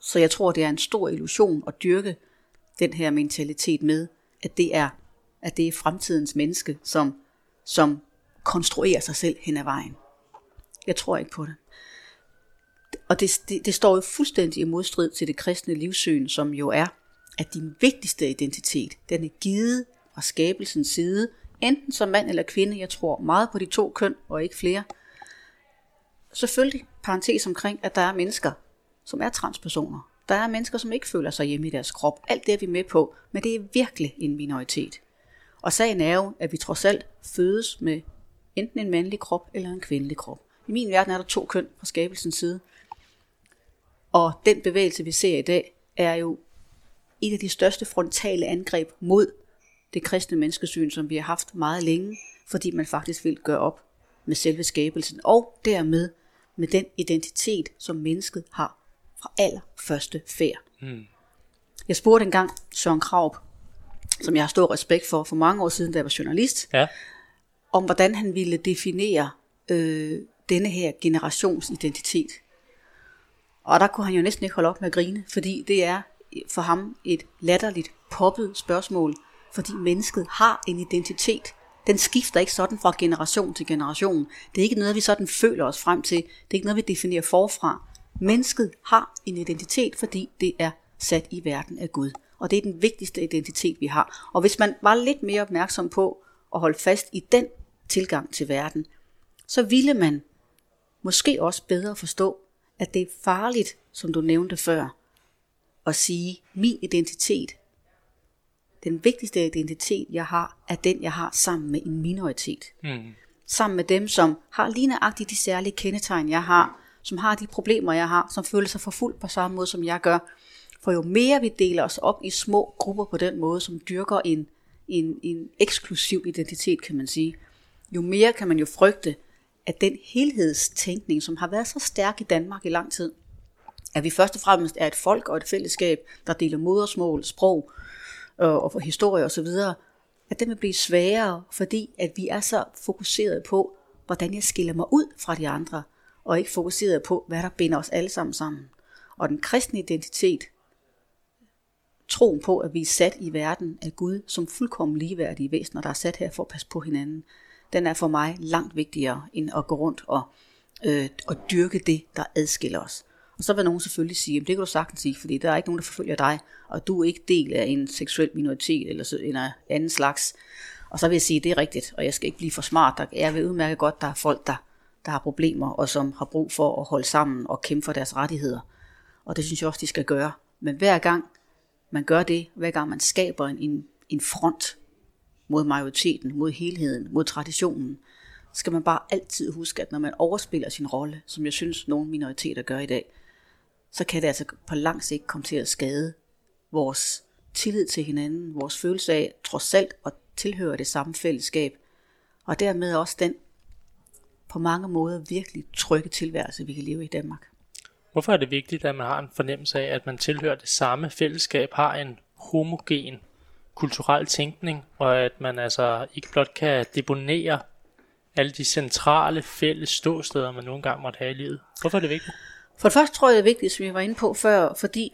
Så jeg tror, det er en stor illusion at dyrke den her mentalitet med, at det er, at det er fremtidens menneske, som, som konstruerer sig selv hen ad vejen. Jeg tror ikke på det. Og det, det, det står jo fuldstændig i modstrid til det kristne livssyn, som jo er, at din vigtigste identitet, den er givet fra skabelsens side, enten som mand eller kvinde, jeg tror meget på de to køn og ikke flere. Selvfølgelig, parentes omkring, at der er mennesker, som er transpersoner. Der er mennesker, som ikke føler sig hjemme i deres krop. Alt det er vi med på, men det er virkelig en minoritet. Og sagen er jo, at vi trods alt fødes med enten en mandlig krop eller en kvindelig krop. I min verden er der to køn fra skabelsens side. Og den bevægelse, vi ser i dag, er jo et af de største frontale angreb mod det kristne menneskesyn, som vi har haft meget længe, fordi man faktisk vil gøre op med selve skabelsen, og dermed med den identitet, som mennesket har fra allerførste færd. Mm. Jeg spurgte engang Søren Kraup, som jeg har stor respekt for for mange år siden, da jeg var journalist, ja. om hvordan han ville definere øh, denne her generationsidentitet. Og der kunne han jo næsten ikke holde op med at grine, fordi det er for ham et latterligt poppet spørgsmål, fordi mennesket har en identitet. Den skifter ikke sådan fra generation til generation. Det er ikke noget, vi sådan føler os frem til. Det er ikke noget, vi definerer forfra. Mennesket har en identitet, fordi det er sat i verden af Gud. Og det er den vigtigste identitet, vi har. Og hvis man var lidt mere opmærksom på at holde fast i den tilgang til verden, så ville man måske også bedre forstå, at det er farligt, som du nævnte før, at sige, min identitet, den vigtigste identitet, jeg har, er den, jeg har sammen med en minoritet. Mm. Sammen med dem, som har lige nøjagtigt de særlige kendetegn, jeg har, som har de problemer, jeg har, som føler sig forfulgt på samme måde, som jeg gør. For jo mere vi deler os op i små grupper på den måde, som dyrker en, en, en eksklusiv identitet, kan man sige, jo mere kan man jo frygte, at den helhedstænkning, som har været så stærk i Danmark i lang tid, At vi først og fremmest er et folk og et fællesskab, der deler modersmål, sprog og, og historie osv., at det vil blive sværere, fordi at vi er så fokuseret på, hvordan jeg skiller mig ud fra de andre, og ikke fokuseret på, hvad der binder os alle sammen sammen. Og den kristne identitet, troen på, at vi er sat i verden af Gud som fuldkommen ligeværdige væsener, der er sat her for at passe på hinanden, den er for mig langt vigtigere end at gå rundt og, øh, og dyrke det, der adskiller os. Og så vil nogen selvfølgelig sige, at det kan du sagtens sige, fordi der er ikke nogen, der forfølger dig, og du er ikke del af en seksuel minoritet eller en anden slags. Og så vil jeg sige, at det er rigtigt, og jeg skal ikke blive for smart. Jeg vil udmærke godt, at der er folk, der, der har problemer, og som har brug for at holde sammen og kæmpe for deres rettigheder. Og det synes jeg også, de skal gøre. Men hver gang man gør det, hver gang man skaber en, en, en front mod majoriteten, mod helheden, mod traditionen, skal man bare altid huske, at når man overspiller sin rolle, som jeg synes, nogle minoriteter gør i dag, så kan det altså på lang sigt komme til at skade vores tillid til hinanden, vores følelse af trods alt at tilhøre det samme fællesskab, og dermed også den på mange måder virkelig trygge tilværelse, vi kan leve i Danmark. Hvorfor er det vigtigt, at man har en fornemmelse af, at man tilhører det samme fællesskab, har en homogen kulturel tænkning, og at man altså ikke blot kan deponere alle de centrale fælles ståsteder, man nogle gange måtte have i livet. Hvorfor er det vigtigt? For det første tror jeg, det er vigtigt, som jeg var inde på før, fordi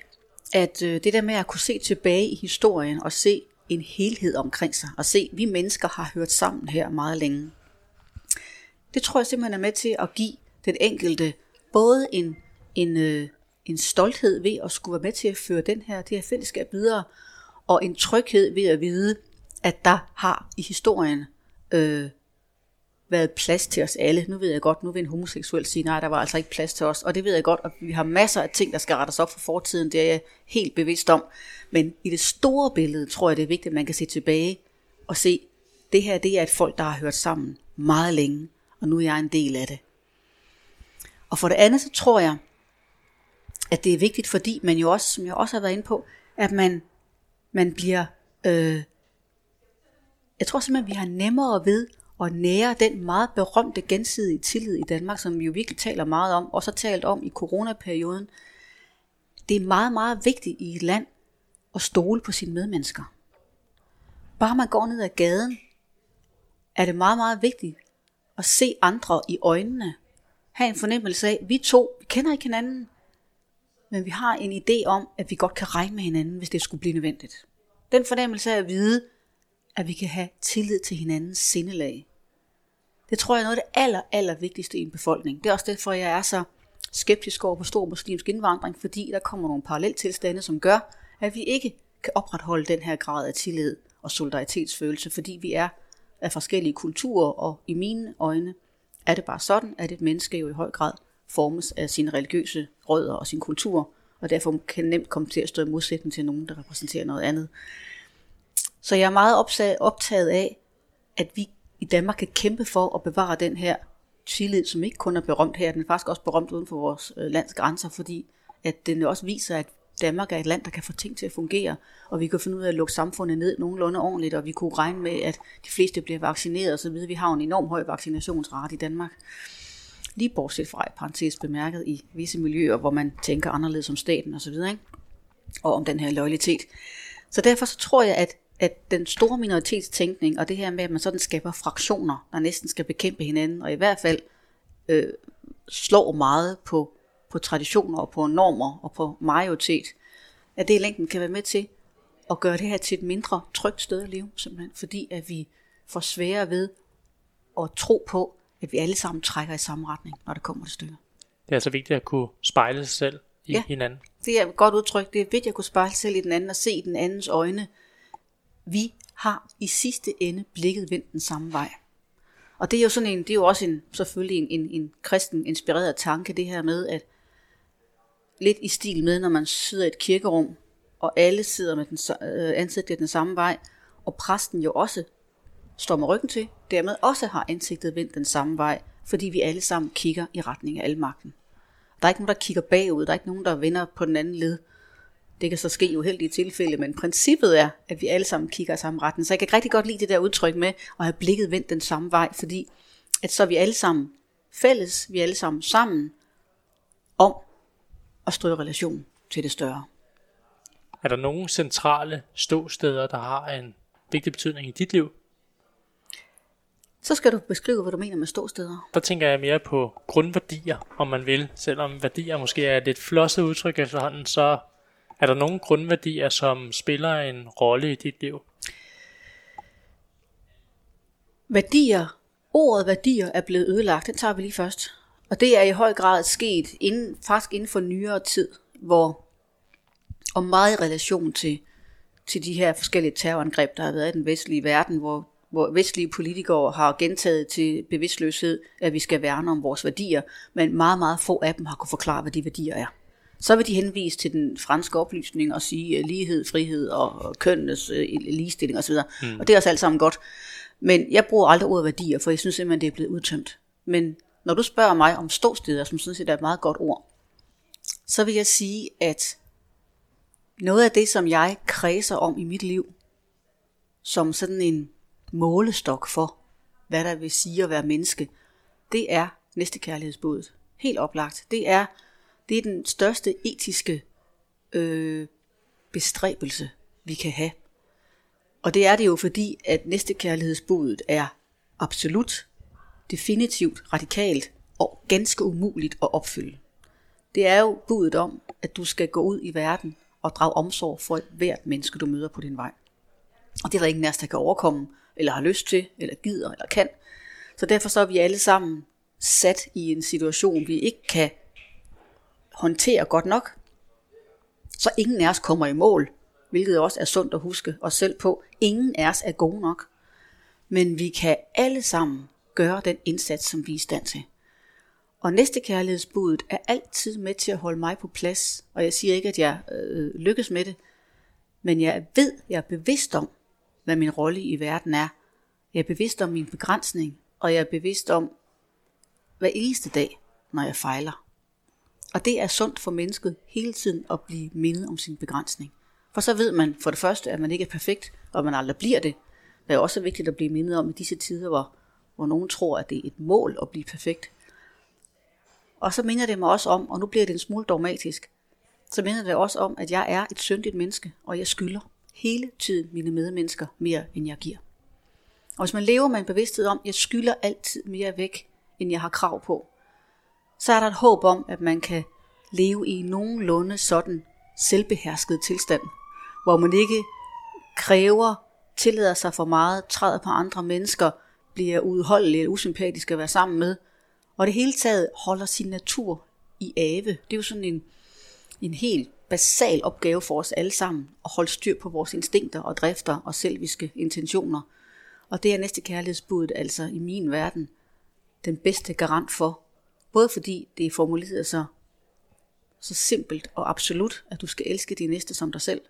at øh, det der med at kunne se tilbage i historien og se en helhed omkring sig, og se, at vi mennesker har hørt sammen her meget længe. Det tror jeg simpelthen er med til at give den enkelte både en, en, øh, en stolthed ved at skulle være med til at føre den her, det her fællesskab videre, og en tryghed ved at vide, at der har i historien øh, været plads til os alle. Nu ved jeg godt, nu vil en homoseksuel sige, nej, der var altså ikke plads til os. Og det ved jeg godt, og vi har masser af ting, der skal rettes op for fortiden. Det er jeg helt bevidst om. Men i det store billede, tror jeg, det er vigtigt, at man kan se tilbage og se, det her det er et folk, der har hørt sammen meget længe, og nu er jeg en del af det. Og for det andet, så tror jeg, at det er vigtigt, fordi man jo også, som jeg også har været inde på, at man, man bliver, øh, jeg tror simpelthen, vi har nemmere ved og nære den meget berømte gensidige tillid i Danmark, som vi jo virkelig taler meget om, og så talt om i coronaperioden. Det er meget, meget vigtigt i et land at stole på sine medmennesker. Bare man går ned ad gaden, er det meget, meget vigtigt at se andre i øjnene. Have en fornemmelse af, at vi to, vi kender ikke hinanden, men vi har en idé om, at vi godt kan regne med hinanden, hvis det skulle blive nødvendigt. Den fornemmelse af at vide, at vi kan have tillid til hinandens sindelag. Det tror jeg er noget af det aller, aller vigtigste i en befolkning. Det er også derfor, jeg er så skeptisk over på stor muslimsk indvandring, fordi der kommer nogle paralleltilstande, som gør, at vi ikke kan opretholde den her grad af tillid og solidaritetsfølelse, fordi vi er af forskellige kulturer, og i mine øjne er det bare sådan, at et menneske jo i høj grad formes af sine religiøse rødder og sin kultur, og derfor kan nemt komme til at stå i modsætning til nogen, der repræsenterer noget andet. Så jeg er meget optaget af, at vi i Danmark kan kæmpe for at bevare den her tillid, som ikke kun er berømt her, den er faktisk også berømt uden for vores øh, lands grænser, fordi at den også viser, at Danmark er et land, der kan få ting til at fungere, og vi kan finde ud af at lukke samfundet ned nogenlunde ordentligt, og vi kunne regne med, at de fleste bliver vaccineret osv. Vi har en enorm høj vaccinationsrate i Danmark. Lige bortset fra parentes bemærket i visse miljøer, hvor man tænker anderledes om staten osv., ikke? og om den her loyalitet. Så derfor så tror jeg, at at den store minoritetstænkning, og det her med, at man sådan skaber fraktioner, der næsten skal bekæmpe hinanden, og i hvert fald øh, slår meget på, på traditioner og på normer og på majoritet, at det i længden kan være med til at gøre det her til et mindre trygt sted at leve, simpelthen, fordi at vi får svære ved at tro på, at vi alle sammen trækker i samme retning, når det kommer til stykker. Det er altså vigtigt at kunne spejle sig selv i ja, hinanden. det er et godt udtryk. Det er vigtigt at kunne spejle sig selv i den anden og se den andens øjne, vi har i sidste ende blikket vendt den samme vej. Og det er jo sådan en, det er jo også en, selvfølgelig en, en, en kristen inspireret tanke, det her med, at lidt i stil med, når man sidder i et kirkerum, og alle sidder med den, øh, ansigtet den samme vej, og præsten jo også står med ryggen til, dermed også har ansigtet vendt den samme vej, fordi vi alle sammen kigger i retning af almagten. Der er ikke nogen, der kigger bagud, der er ikke nogen, der vender på den anden led. Det kan så ske i uheldige tilfælde, men princippet er, at vi alle sammen kigger samme retning. Så jeg kan rigtig godt lide det der udtryk med at have blikket vendt den samme vej, fordi at så er vi alle sammen fælles, vi er alle sammen sammen om og stå i relation til det større. Er der nogle centrale ståsteder, der har en vigtig betydning i dit liv? Så skal du beskrive, hvad du mener med ståsteder. Der tænker jeg mere på grundværdier, om man vil. Selvom værdier måske er et lidt flosset udtryk efterhånden, så er der nogle grundværdier, som spiller en rolle i dit liv? Værdier, ordet værdier er blevet ødelagt, den tager vi lige først. Og det er i høj grad sket inden, faktisk inden for nyere tid, hvor og meget i relation til, til de her forskellige terrorangreb, der har været i den vestlige verden, hvor, hvor vestlige politikere har gentaget til bevidstløshed, at vi skal værne om vores værdier, men meget, meget få af dem har kunne forklare, hvad de værdier er. Så vil de henvise til den franske oplysning og sige lighed, frihed og kønnenes øh, ligestilling osv. Mm. Og det er også alt sammen godt. Men jeg bruger aldrig ordet værdier, for jeg synes simpelthen, det er blevet udtømt. Men når du spørger mig om ståsteder, som synes set er et meget godt ord, så vil jeg sige, at noget af det, som jeg kredser om i mit liv, som sådan en målestok for, hvad der vil sige at være menneske, det er næstekærlighedsbuddet. Helt oplagt. Det er, det er den største etiske øh, bestræbelse, vi kan have. Og det er det jo fordi, at næstekærlighedsbuddet er absolut, definitivt, radikalt og ganske umuligt at opfylde. Det er jo budet om, at du skal gå ud i verden og drage omsorg for hvert menneske, du møder på din vej. Og det er der ingen af os, der kan overkomme, eller har lyst til, eller gider, eller kan. Så derfor så er vi alle sammen sat i en situation, vi ikke kan håndterer godt nok. Så ingen af os kommer i mål, hvilket også er sundt at huske os selv på. Ingen af os er gode nok. Men vi kan alle sammen gøre den indsats, som vi er i stand til. Og næste kærlighedsbuddet er altid med til at holde mig på plads. Og jeg siger ikke, at jeg øh, lykkes med det. Men jeg ved, jeg er bevidst om, hvad min rolle i verden er. Jeg er bevidst om min begrænsning. Og jeg er bevidst om hver eneste dag, når jeg fejler. Og det er sundt for mennesket hele tiden at blive mindet om sin begrænsning. For så ved man for det første, at man ikke er perfekt, og man aldrig bliver det. Det er også vigtigt at blive mindet om i disse tider, hvor, hvor nogen tror, at det er et mål at blive perfekt. Og så minder det mig også om, og nu bliver det en smule dogmatisk, så minder det også om, at jeg er et syndigt menneske, og jeg skylder hele tiden mine medmennesker mere, end jeg giver. Og hvis man lever med en bevidsthed om, at jeg skylder altid mere væk, end jeg har krav på, så er der et håb om, at man kan leve i nogenlunde sådan selvbehersket tilstand, hvor man ikke kræver, tillader sig for meget, træder på andre mennesker, bliver udholdelig eller usympatisk at være sammen med, og det hele taget holder sin natur i ave. Det er jo sådan en, en helt basal opgave for os alle sammen, at holde styr på vores instinkter og drifter og selviske intentioner. Og det er næste kærlighedsbuddet altså i min verden den bedste garant for, både fordi det er formuleret så, så simpelt og absolut, at du skal elske din næste som dig selv,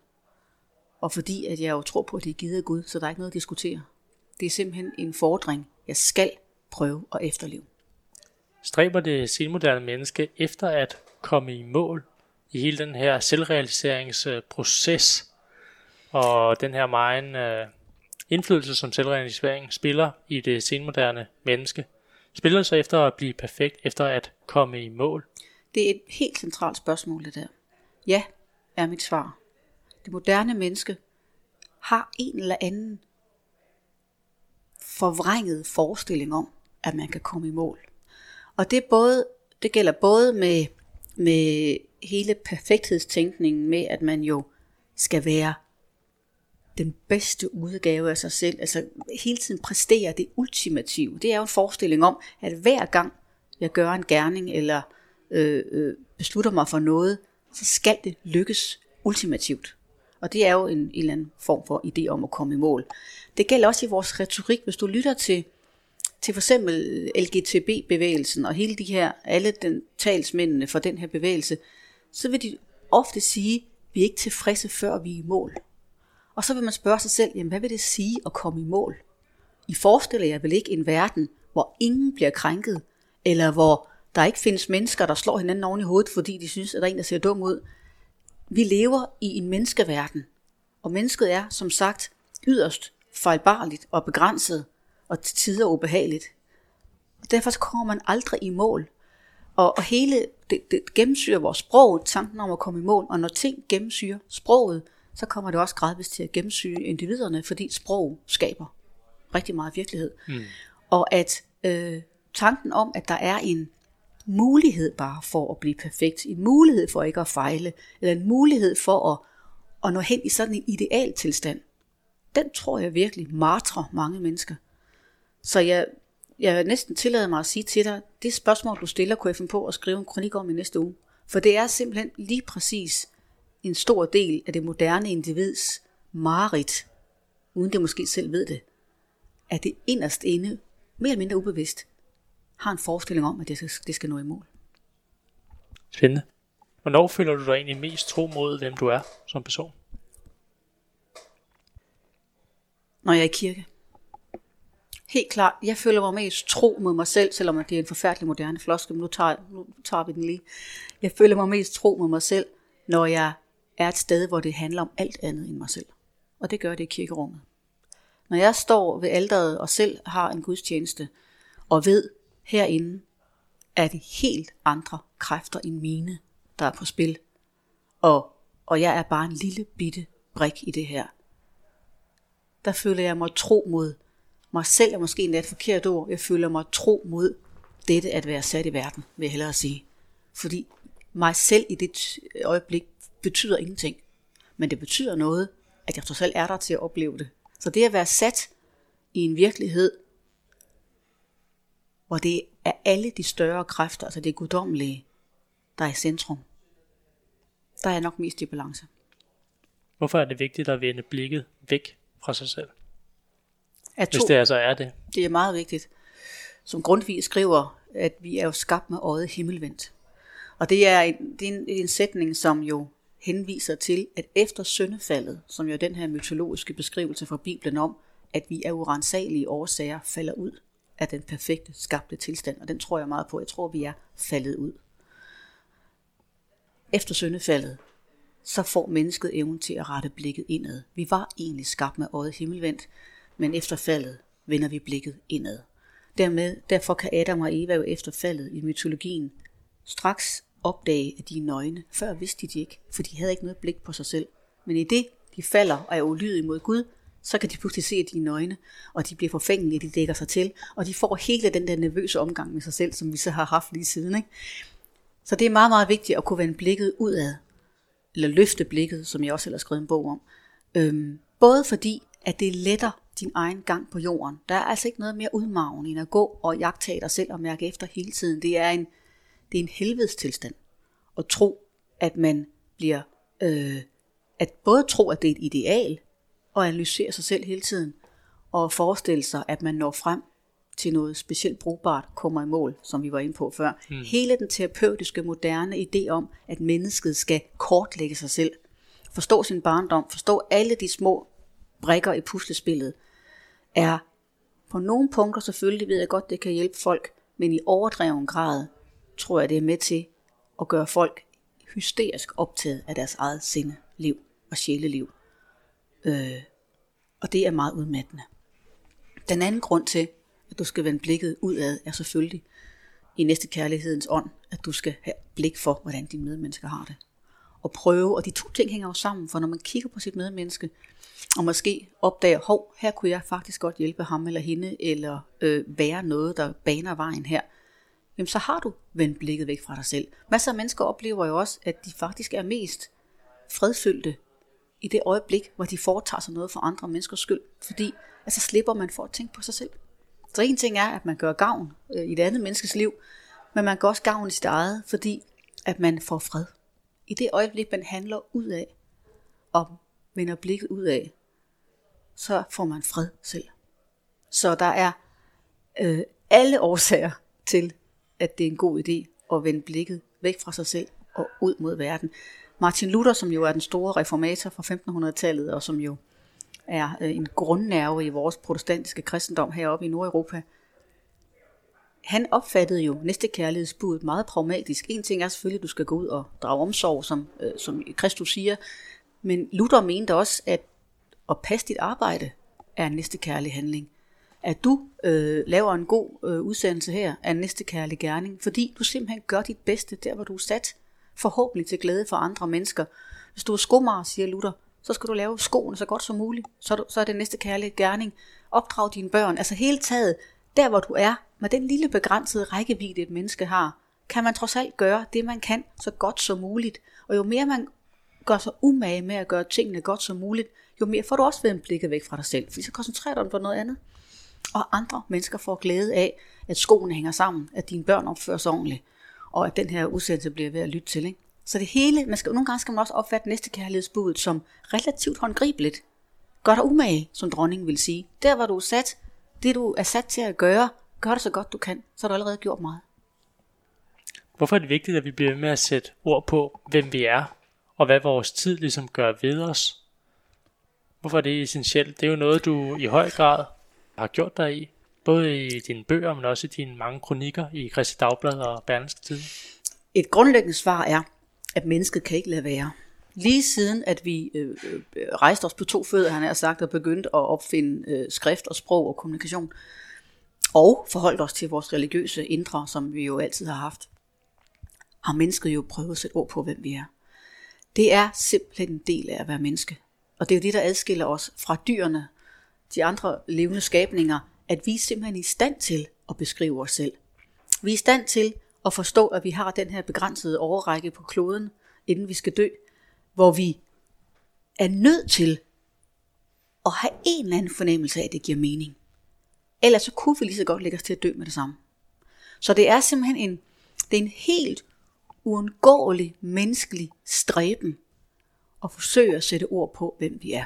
og fordi at jeg jo tror på, at det er givet af Gud, så der er ikke noget at diskutere. Det er simpelthen en fordring, jeg skal prøve at efterleve. Stræber det senmoderne menneske efter at komme i mål i hele den her selvrealiseringsproces og den her meget øh, indflydelse, som selvrealisering spiller i det senmoderne menneske? Spiller det så efter at blive perfekt, efter at komme i mål? Det er et helt centralt spørgsmål, det der. Ja, er mit svar. Det moderne menneske har en eller anden forvrænget forestilling om, at man kan komme i mål. Og det, er både, det gælder både med, med hele perfekthedstænkningen med, at man jo skal være den bedste udgave af sig selv, altså hele tiden præstere det ultimative. Det er jo en forestilling om, at hver gang jeg gør en gerning, eller øh, øh, beslutter mig for noget, så skal det lykkes ultimativt. Og det er jo en, en eller anden form for idé om at komme i mål. Det gælder også i vores retorik, hvis du lytter til til for eksempel LGTB-bevægelsen og hele de her, alle den talsmændene for den her bevægelse, så vil de ofte sige, vi er ikke tilfredse før vi er i mål. Og så vil man spørge sig selv, jamen hvad vil det sige at komme i mål? I forestiller jeg vel ikke en verden, hvor ingen bliver krænket, eller hvor der ikke findes mennesker, der slår hinanden oven i hovedet, fordi de synes, at der er en, der ser dum ud. Vi lever i en menneskeverden, og mennesket er, som sagt, yderst fejlbarligt og begrænset, og til tider ubehageligt. Derfor kommer man aldrig i mål. Og, og hele det, det gennemsyrer vores sprog, tanken om at komme i mål, og når ting gennemsyrer sproget, så kommer det også gradvist til at gennemsyre individerne, fordi sprog skaber rigtig meget virkelighed. Mm. Og at øh, tanken om, at der er en mulighed bare for at blive perfekt, en mulighed for ikke at fejle, eller en mulighed for at, at nå hen i sådan en ideal tilstand, den tror jeg virkelig martrer mange mennesker. Så jeg, jeg næsten tillader mig at sige til dig, det spørgsmål, du stiller, kunne jeg finde på at skrive en kronik om i næste uge. For det er simpelthen lige præcis en stor del af det moderne individs mareridt, uden det måske selv ved det, at det inderst inde, mere eller mindre ubevidst, har en forestilling om, at det skal, det skal nå i mål. Spændende. Hvornår føler du dig egentlig mest tro mod, hvem du er som person? Når jeg er i kirke. Helt klart, jeg føler mig mest tro mod mig selv, selvom det er en forfærdelig moderne floske, men nu tager, nu tager vi den lige. Jeg føler mig mest tro mod mig selv, når jeg er et sted, hvor det handler om alt andet end mig selv. Og det gør det i kirkerummet. Når jeg står ved alderet og selv har en gudstjeneste, og ved, herinde er det helt andre kræfter end mine, der er på spil. Og, og jeg er bare en lille bitte brik i det her. Der føler jeg mig tro mod mig selv, er måske endda et forkert ord. Jeg føler mig tro mod dette at være sat i verden, vil jeg hellere sige. Fordi mig selv i det øjeblik betyder ingenting. Men det betyder noget, at jeg trods alt er der til at opleve det. Så det at være sat i en virkelighed, hvor det er alle de større kræfter, altså det guddommelige, der er i centrum, der er nok mest i balance. Hvorfor er det vigtigt at vende blikket væk fra sig selv? At to, Hvis det altså er det. Det er meget vigtigt. Som Grundtvig skriver, at vi er jo skabt med øjet himmelvendt. Og det er, en, det er en, en sætning, som jo henviser til, at efter syndefaldet, som jo er den her mytologiske beskrivelse fra Bibelen om, at vi af urensagelige årsager falder ud af den perfekte skabte tilstand, og den tror jeg meget på. Jeg tror, vi er faldet ud. Efter syndefaldet, så får mennesket evnen til at rette blikket indad. Vi var egentlig skabt med øjet himmelvendt, men efter faldet vender vi blikket indad. Dermed, derfor kan Adam og Eva jo efter faldet i mytologien straks opdage, at de er nøgne. Før vidste de, ikke, for de havde ikke noget blik på sig selv. Men i det, de falder og er ulydige mod Gud, så kan de pludselig se, at de er nøgne, og de bliver forfængelige, de dækker sig til, og de får hele den der nervøse omgang med sig selv, som vi så har haft lige siden. Ikke? Så det er meget, meget vigtigt at kunne vende blikket udad, eller løfte blikket, som jeg også selv har skrevet en bog om. Øhm, både fordi, at det letter din egen gang på jorden. Der er altså ikke noget mere udmavn end at gå og jagtage dig selv og mærke efter hele tiden. Det er en, det er en helvedes tilstand at tro, at man bliver, øh, at både tro, at det er et ideal, og analysere sig selv hele tiden, og forestille sig, at man når frem til noget specielt brugbart, kommer i mål, som vi var inde på før. Hmm. Hele den terapeutiske, moderne idé om, at mennesket skal kortlægge sig selv, forstå sin barndom, forstå alle de små brikker i puslespillet, er på nogle punkter selvfølgelig, ved jeg godt, det kan hjælpe folk, men i overdreven grad tror jeg, det er med til at gøre folk hysterisk optaget af deres eget sinde, liv og sjæleliv. Øh, og det er meget udmattende. Den anden grund til, at du skal vende blikket udad, er selvfølgelig i næste kærlighedens ånd, at du skal have blik for, hvordan dine medmennesker har det. Og prøve, og de to ting hænger jo sammen, for når man kigger på sit medmenneske, og måske opdager, hov, her kunne jeg faktisk godt hjælpe ham eller hende, eller øh, være noget, der baner vejen her, jamen så har du vendt blikket væk fra dig selv. Masser af mennesker oplever jo også, at de faktisk er mest fredfyldte i det øjeblik, hvor de foretager sig noget for andre menneskers skyld. Fordi altså slipper man for at tænke på sig selv. Så en ting er, at man gør gavn øh, i det andet menneskes liv, men man gør også gavn i sit eget, fordi at man får fred. I det øjeblik, man handler ud af, og vender blikket ud af, så får man fred selv. Så der er øh, alle årsager til, at det er en god idé at vende blikket væk fra sig selv og ud mod verden. Martin Luther, som jo er den store reformator fra 1500-tallet, og som jo er øh, en grundnerve i vores protestantiske kristendom heroppe i Nordeuropa, han opfattede jo næstekærlighedsbuddet meget pragmatisk. En ting er selvfølgelig, at du skal gå ud og drage omsorg, som, øh, som Kristus siger, men Luther mente også, at at passe dit arbejde er en næstekærlig handling at du øh, laver en god øh, udsendelse her af næste kærlig gerning, fordi du simpelthen gør dit bedste der, hvor du er sat, forhåbentlig til glæde for andre mennesker. Hvis du er skomager, siger Luther, så skal du lave skoene så godt som muligt. Så du, så er det næste kærlige gerning. Opdrag dine børn. Altså hele taget, der hvor du er, med den lille begrænsede rækkevidde et menneske har, kan man trods alt gøre det, man kan, så godt som muligt. Og jo mere man gør sig umage med at gøre tingene godt som muligt, jo mere får du også vendt blikket væk fra dig selv, fordi så koncentrerer du dig på noget andet. Og andre mennesker får glæde af, at skoene hænger sammen, at dine børn opfører sig ordentligt, og at den her udsendelse bliver ved at lytte til. Ikke? Så det hele, man skal, nogle gange skal man også opfatte næste kærlighedsbuddet som relativt håndgribeligt. Gør dig umage, som dronningen vil sige. Der hvor du er sat, det du er sat til at gøre, gør det så godt du kan, så har du allerede gjort meget. Hvorfor er det vigtigt, at vi bliver med at sætte ord på, hvem vi er, og hvad vores tid ligesom gør ved os? Hvorfor er det essentielt? Det er jo noget, du i høj grad har gjort dig i, både i dine bøger, men også i dine mange kronikker i Christi Dagblad og Berlingske Tid. Et grundlæggende svar er, at mennesket kan ikke lade være. Lige siden, at vi øh, øh, rejste os på to fødder, han har sagt, og begyndte at opfinde øh, skrift og sprog og kommunikation, og forholdt os til vores religiøse indre, som vi jo altid har haft, har mennesket jo prøvet at sætte ord på, hvem vi er. Det er simpelthen en del af at være menneske. Og det er jo det, der adskiller os fra dyrene, de andre levende skabninger, at vi er simpelthen i stand til at beskrive os selv. Vi er i stand til at forstå, at vi har den her begrænsede overrække på kloden, inden vi skal dø, hvor vi er nødt til at have en eller anden fornemmelse af, at det giver mening. Ellers så kunne vi lige så godt lægge os til at dø med det samme. Så det er simpelthen en, det er en helt uundgåelig menneskelig stræben at forsøge at sætte ord på, hvem vi er.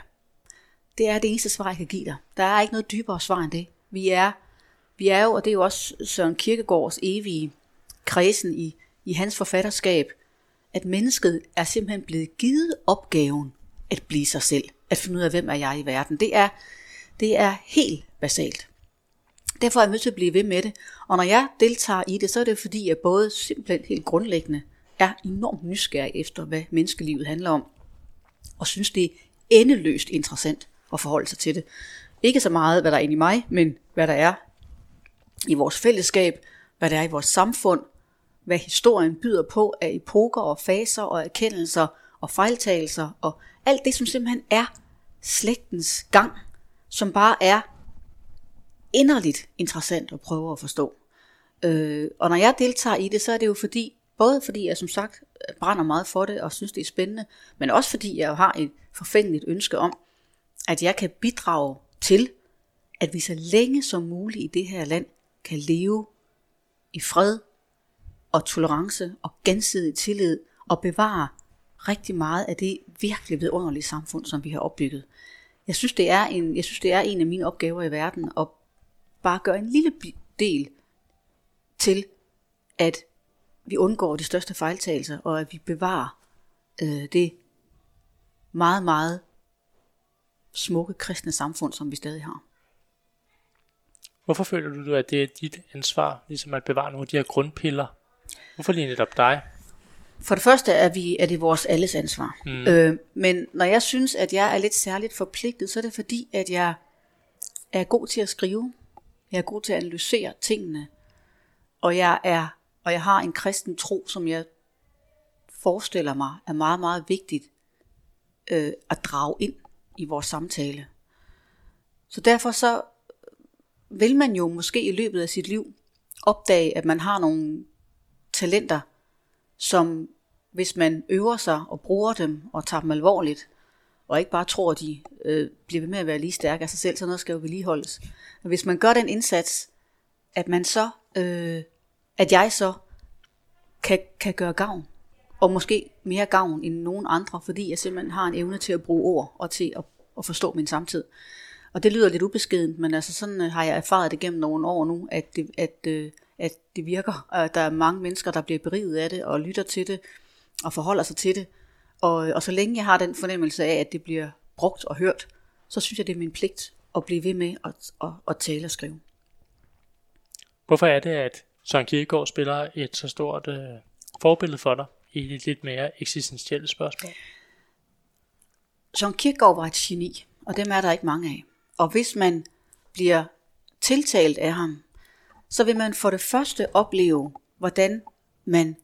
Det er det eneste svar, jeg kan give dig. Der er ikke noget dybere svar end det. Vi er, vi er jo, og det er jo også Søren Kierkegaards evige kredsen i, i hans forfatterskab, at mennesket er simpelthen blevet givet opgaven at blive sig selv, at finde ud af, hvem er jeg i verden. Det er, det er helt basalt. Derfor er jeg nødt til at blive ved med det. Og når jeg deltager i det, så er det fordi, jeg både simpelthen helt grundlæggende er enormt nysgerrig efter, hvad menneskelivet handler om, og synes, det er endeløst interessant at forholde sig til det. Ikke så meget, hvad der er inde i mig, men hvad der er i vores fællesskab, hvad der er i vores samfund, hvad historien byder på af epoker og faser og erkendelser og fejltagelser og alt det, som simpelthen er slægtens gang, som bare er inderligt interessant at prøve at forstå. Øh, og når jeg deltager i det, så er det jo fordi, både fordi jeg som sagt brænder meget for det og synes det er spændende, men også fordi jeg har et forfængeligt ønske om, at jeg kan bidrage til, at vi så længe som muligt i det her land kan leve i fred og tolerance og gensidig tillid og bevare rigtig meget af det virkelig vidunderlige samfund, som vi har opbygget. Jeg synes, det er en, jeg synes, det er en af mine opgaver i verden at bare gøre en lille del til, at vi undgår de største fejltagelser, og at vi bevarer øh, det meget, meget smukke kristne samfund, som vi stadig har. Hvorfor føler du, at det er dit ansvar, ligesom at bevare nogle af de her grundpiller? Hvorfor lige netop dig? For det første er, vi, er det vores alles ansvar. Mm. Øh, men når jeg synes, at jeg er lidt særligt forpligtet, så er det fordi, at jeg er god til at skrive. Jeg er god til at analysere tingene. Og jeg er og jeg har en kristen tro, som jeg forestiller mig er meget, meget vigtigt øh, at drage ind i vores samtale. Så derfor så vil man jo måske i løbet af sit liv opdage, at man har nogle talenter, som hvis man øver sig og bruger dem og tager dem alvorligt, og ikke bare tror, at de øh, bliver ved med at være lige stærke af sig selv, så noget skal jo vedligeholdes. Men hvis man gør den indsats, at man så, øh, at jeg så kan, kan gøre gavn, og måske mere gavn end nogen andre, fordi jeg simpelthen har en evne til at bruge ord og til at, at forstå min samtid. Og det lyder lidt ubeskedent, men altså sådan øh, har jeg erfaret det gennem nogle år nu, at det, at, øh, at det virker, at der er mange mennesker, der bliver beriget af det, og lytter til det, og forholder sig til det. Og, øh, og så længe jeg har den fornemmelse af, at det bliver brugt og hørt, så synes jeg, det er min pligt at blive ved med at, at, at tale og skrive. Hvorfor er det, at Søren Kierkegaard spiller et så stort øh, forbillede for dig i et lidt mere eksistentielle spørgsmål? Søren Kierkegaard var et geni, og dem er der ikke mange af. Og hvis man bliver tiltalt af ham, så vil man for det første opleve, hvordan man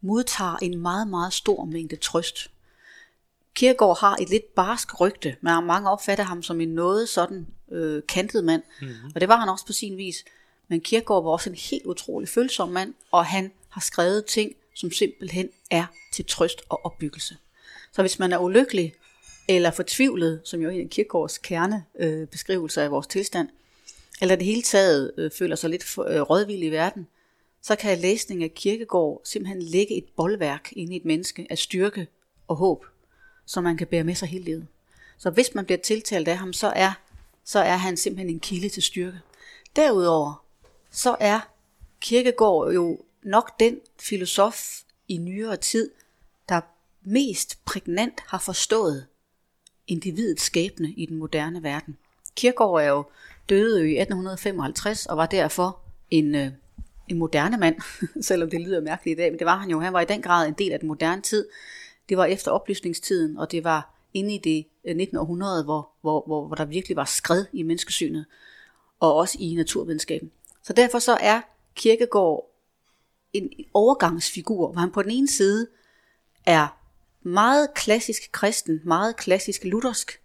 modtager en meget, meget stor mængde trøst. Kierkegaard har et lidt barsk rygte, men mange opfatter ham som en noget sådan øh, kantet mand, mm-hmm. og det var han også på sin vis. Men Kierkegaard var også en helt utrolig følsom mand, og han har skrevet ting, som simpelthen er til trøst og opbyggelse. Så hvis man er ulykkelig eller fortvivlet, som jo er en af Kierkegaards kerne øh, beskrivelser af vores tilstand, eller det hele taget øh, føler sig lidt for, øh, rådvild i verden, så kan læsning af kirkegård simpelthen lægge et boldværk ind i et menneske af styrke og håb, som man kan bære med sig hele livet. Så hvis man bliver tiltalt af ham, så er, så er han simpelthen en kilde til styrke. Derudover, så er kirkegård jo nok den filosof i nyere tid, der mest prægnant har forstået individets skæbne i den moderne verden. Kierkegaard er jo døde i 1855 og var derfor en, øh, en moderne mand, (laughs) selvom det lyder mærkeligt i dag, men det var han jo. Han var i den grad en del af den moderne tid. Det var efter oplysningstiden, og det var inde i det øh, 19. Århundrede, hvor, hvor, hvor, hvor der virkelig var skred i menneskesynet, og også i naturvidenskaben. Så derfor så er Kierkegaard en overgangsfigur, hvor han på den ene side er meget klassisk kristen, meget klassisk luthersk,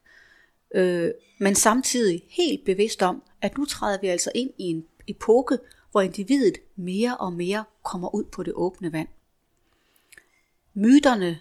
øh, men samtidig helt bevidst om, at nu træder vi altså ind i en epoke, hvor individet mere og mere kommer ud på det åbne vand. Myterne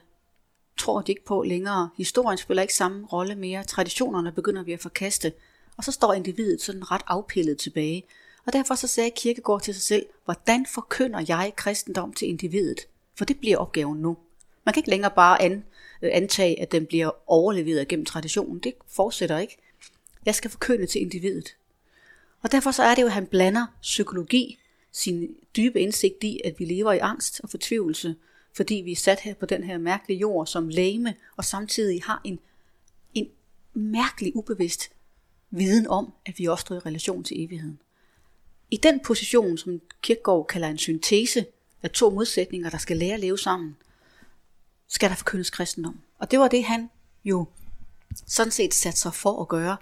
tror de ikke på længere. Historien spiller ikke samme rolle mere. Traditionerne begynder vi at forkaste. Og så står individet sådan ret afpillet tilbage. Og derfor så sagde Kirkegård til sig selv, hvordan forkynder jeg kristendom til individet? For det bliver opgaven nu. Man kan ikke længere bare an, øh, antage, at den bliver overleveret gennem traditionen. Det fortsætter ikke. Jeg skal forkynde til individet. Og derfor så er det jo, at han blander psykologi, sin dybe indsigt i, at vi lever i angst og fortvivlelse, fordi vi er sat her på den her mærkelige jord som læme, og samtidig har en, en mærkelig ubevidst viden om, at vi også står i relation til evigheden. I den position, som Kierkegaard kalder en syntese af to modsætninger, der skal lære at leve sammen, skal der forkyndes kristendom. Og det var det, han jo sådan set sat sig for at gøre.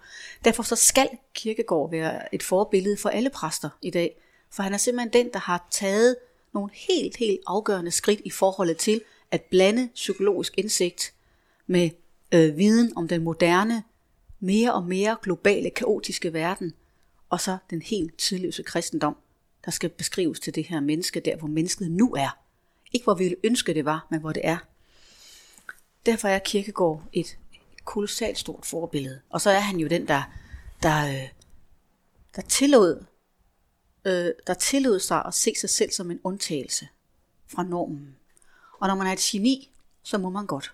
Derfor så skal Kirkegård være et forbillede for alle præster i dag. For han er simpelthen den, der har taget nogle helt, helt afgørende skridt i forholdet til at blande psykologisk indsigt med øh, viden om den moderne, mere og mere globale, kaotiske verden, og så den helt tidløse kristendom, der skal beskrives til det her menneske, der hvor mennesket nu er. Ikke hvor vi ville ønske det var, men hvor det er. Derfor er Kirkegård et kolossalt stort forbillede. Og så er han jo den, der, der, øh, der, tillod, øh, der tillod sig at se sig selv som en undtagelse fra normen. Og når man er et geni, så må man godt.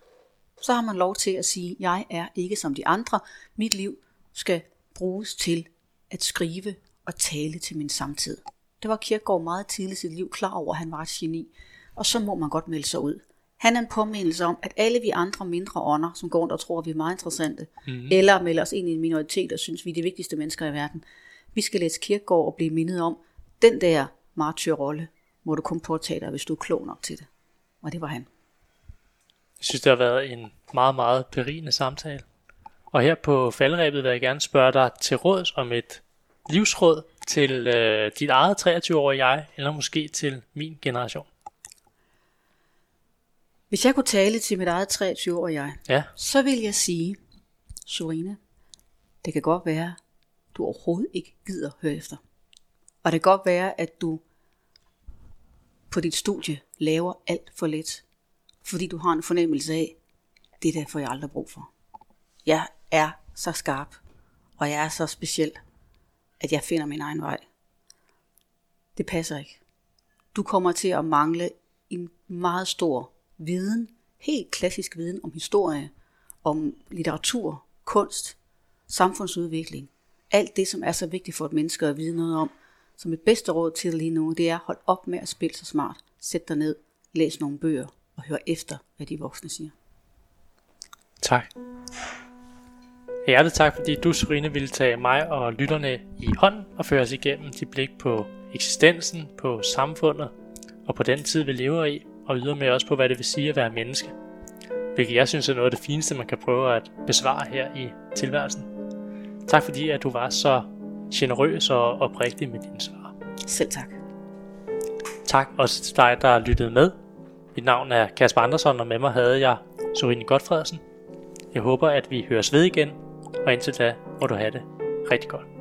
Så har man lov til at sige, jeg er ikke som de andre. Mit liv skal bruges til at skrive og tale til min samtid. Det var Kierkegaard meget tidligt i sit liv klar over, at han var et geni. Og så må man godt melde sig ud. Han er en påmindelse om, at alle vi andre mindre ånder, som går rundt og tror, at vi er meget interessante, mm-hmm. eller melder os ind i en minoritet og synes, vi er de vigtigste mennesker i verden, vi skal læse kirkegård og blive mindet om, den der martyrrolle må du kun påtage dig, hvis du er klog nok til det. Og det var han. Jeg synes, det har været en meget, meget berigende samtale. Og her på faldrebet vil jeg gerne spørge dig til råds om et livsråd til øh, dit eget 23-årige jeg, eller måske til min generation. Hvis jeg kunne tale til mit eget 23 år jeg, ja. så vil jeg sige, Sorina, det kan godt være, du overhovedet ikke gider høre efter. Og det kan godt være, at du på dit studie laver alt for let, fordi du har en fornemmelse af, det der får jeg aldrig brug for. Jeg er så skarp, og jeg er så speciel, at jeg finder min egen vej. Det passer ikke. Du kommer til at mangle en meget stor viden, helt klassisk viden om historie, om litteratur, kunst, samfundsudvikling. Alt det, som er så vigtigt for et menneske at vide noget om. Så mit bedste råd til dig lige nu, det er hold op med at spille så smart. Sæt dig ned, læs nogle bøger og hør efter, hvad de voksne siger. Tak. Hjertet tak, fordi du, Sorine, ville tage mig og lytterne i hånden og føre os igennem dit blik på eksistensen, på samfundet og på den tid, vi lever i, og med også på, hvad det vil sige at være menneske. Hvilket jeg synes er noget af det fineste, man kan prøve at besvare her i tilværelsen. Tak fordi, at du var så generøs og oprigtig med dine svar. Selv tak. Tak også til dig, der lyttet med. Mit navn er Kasper Andersson, og med mig havde jeg Sorine Godfredsen. Jeg håber, at vi høres ved igen, og indtil da må du have det rigtig godt.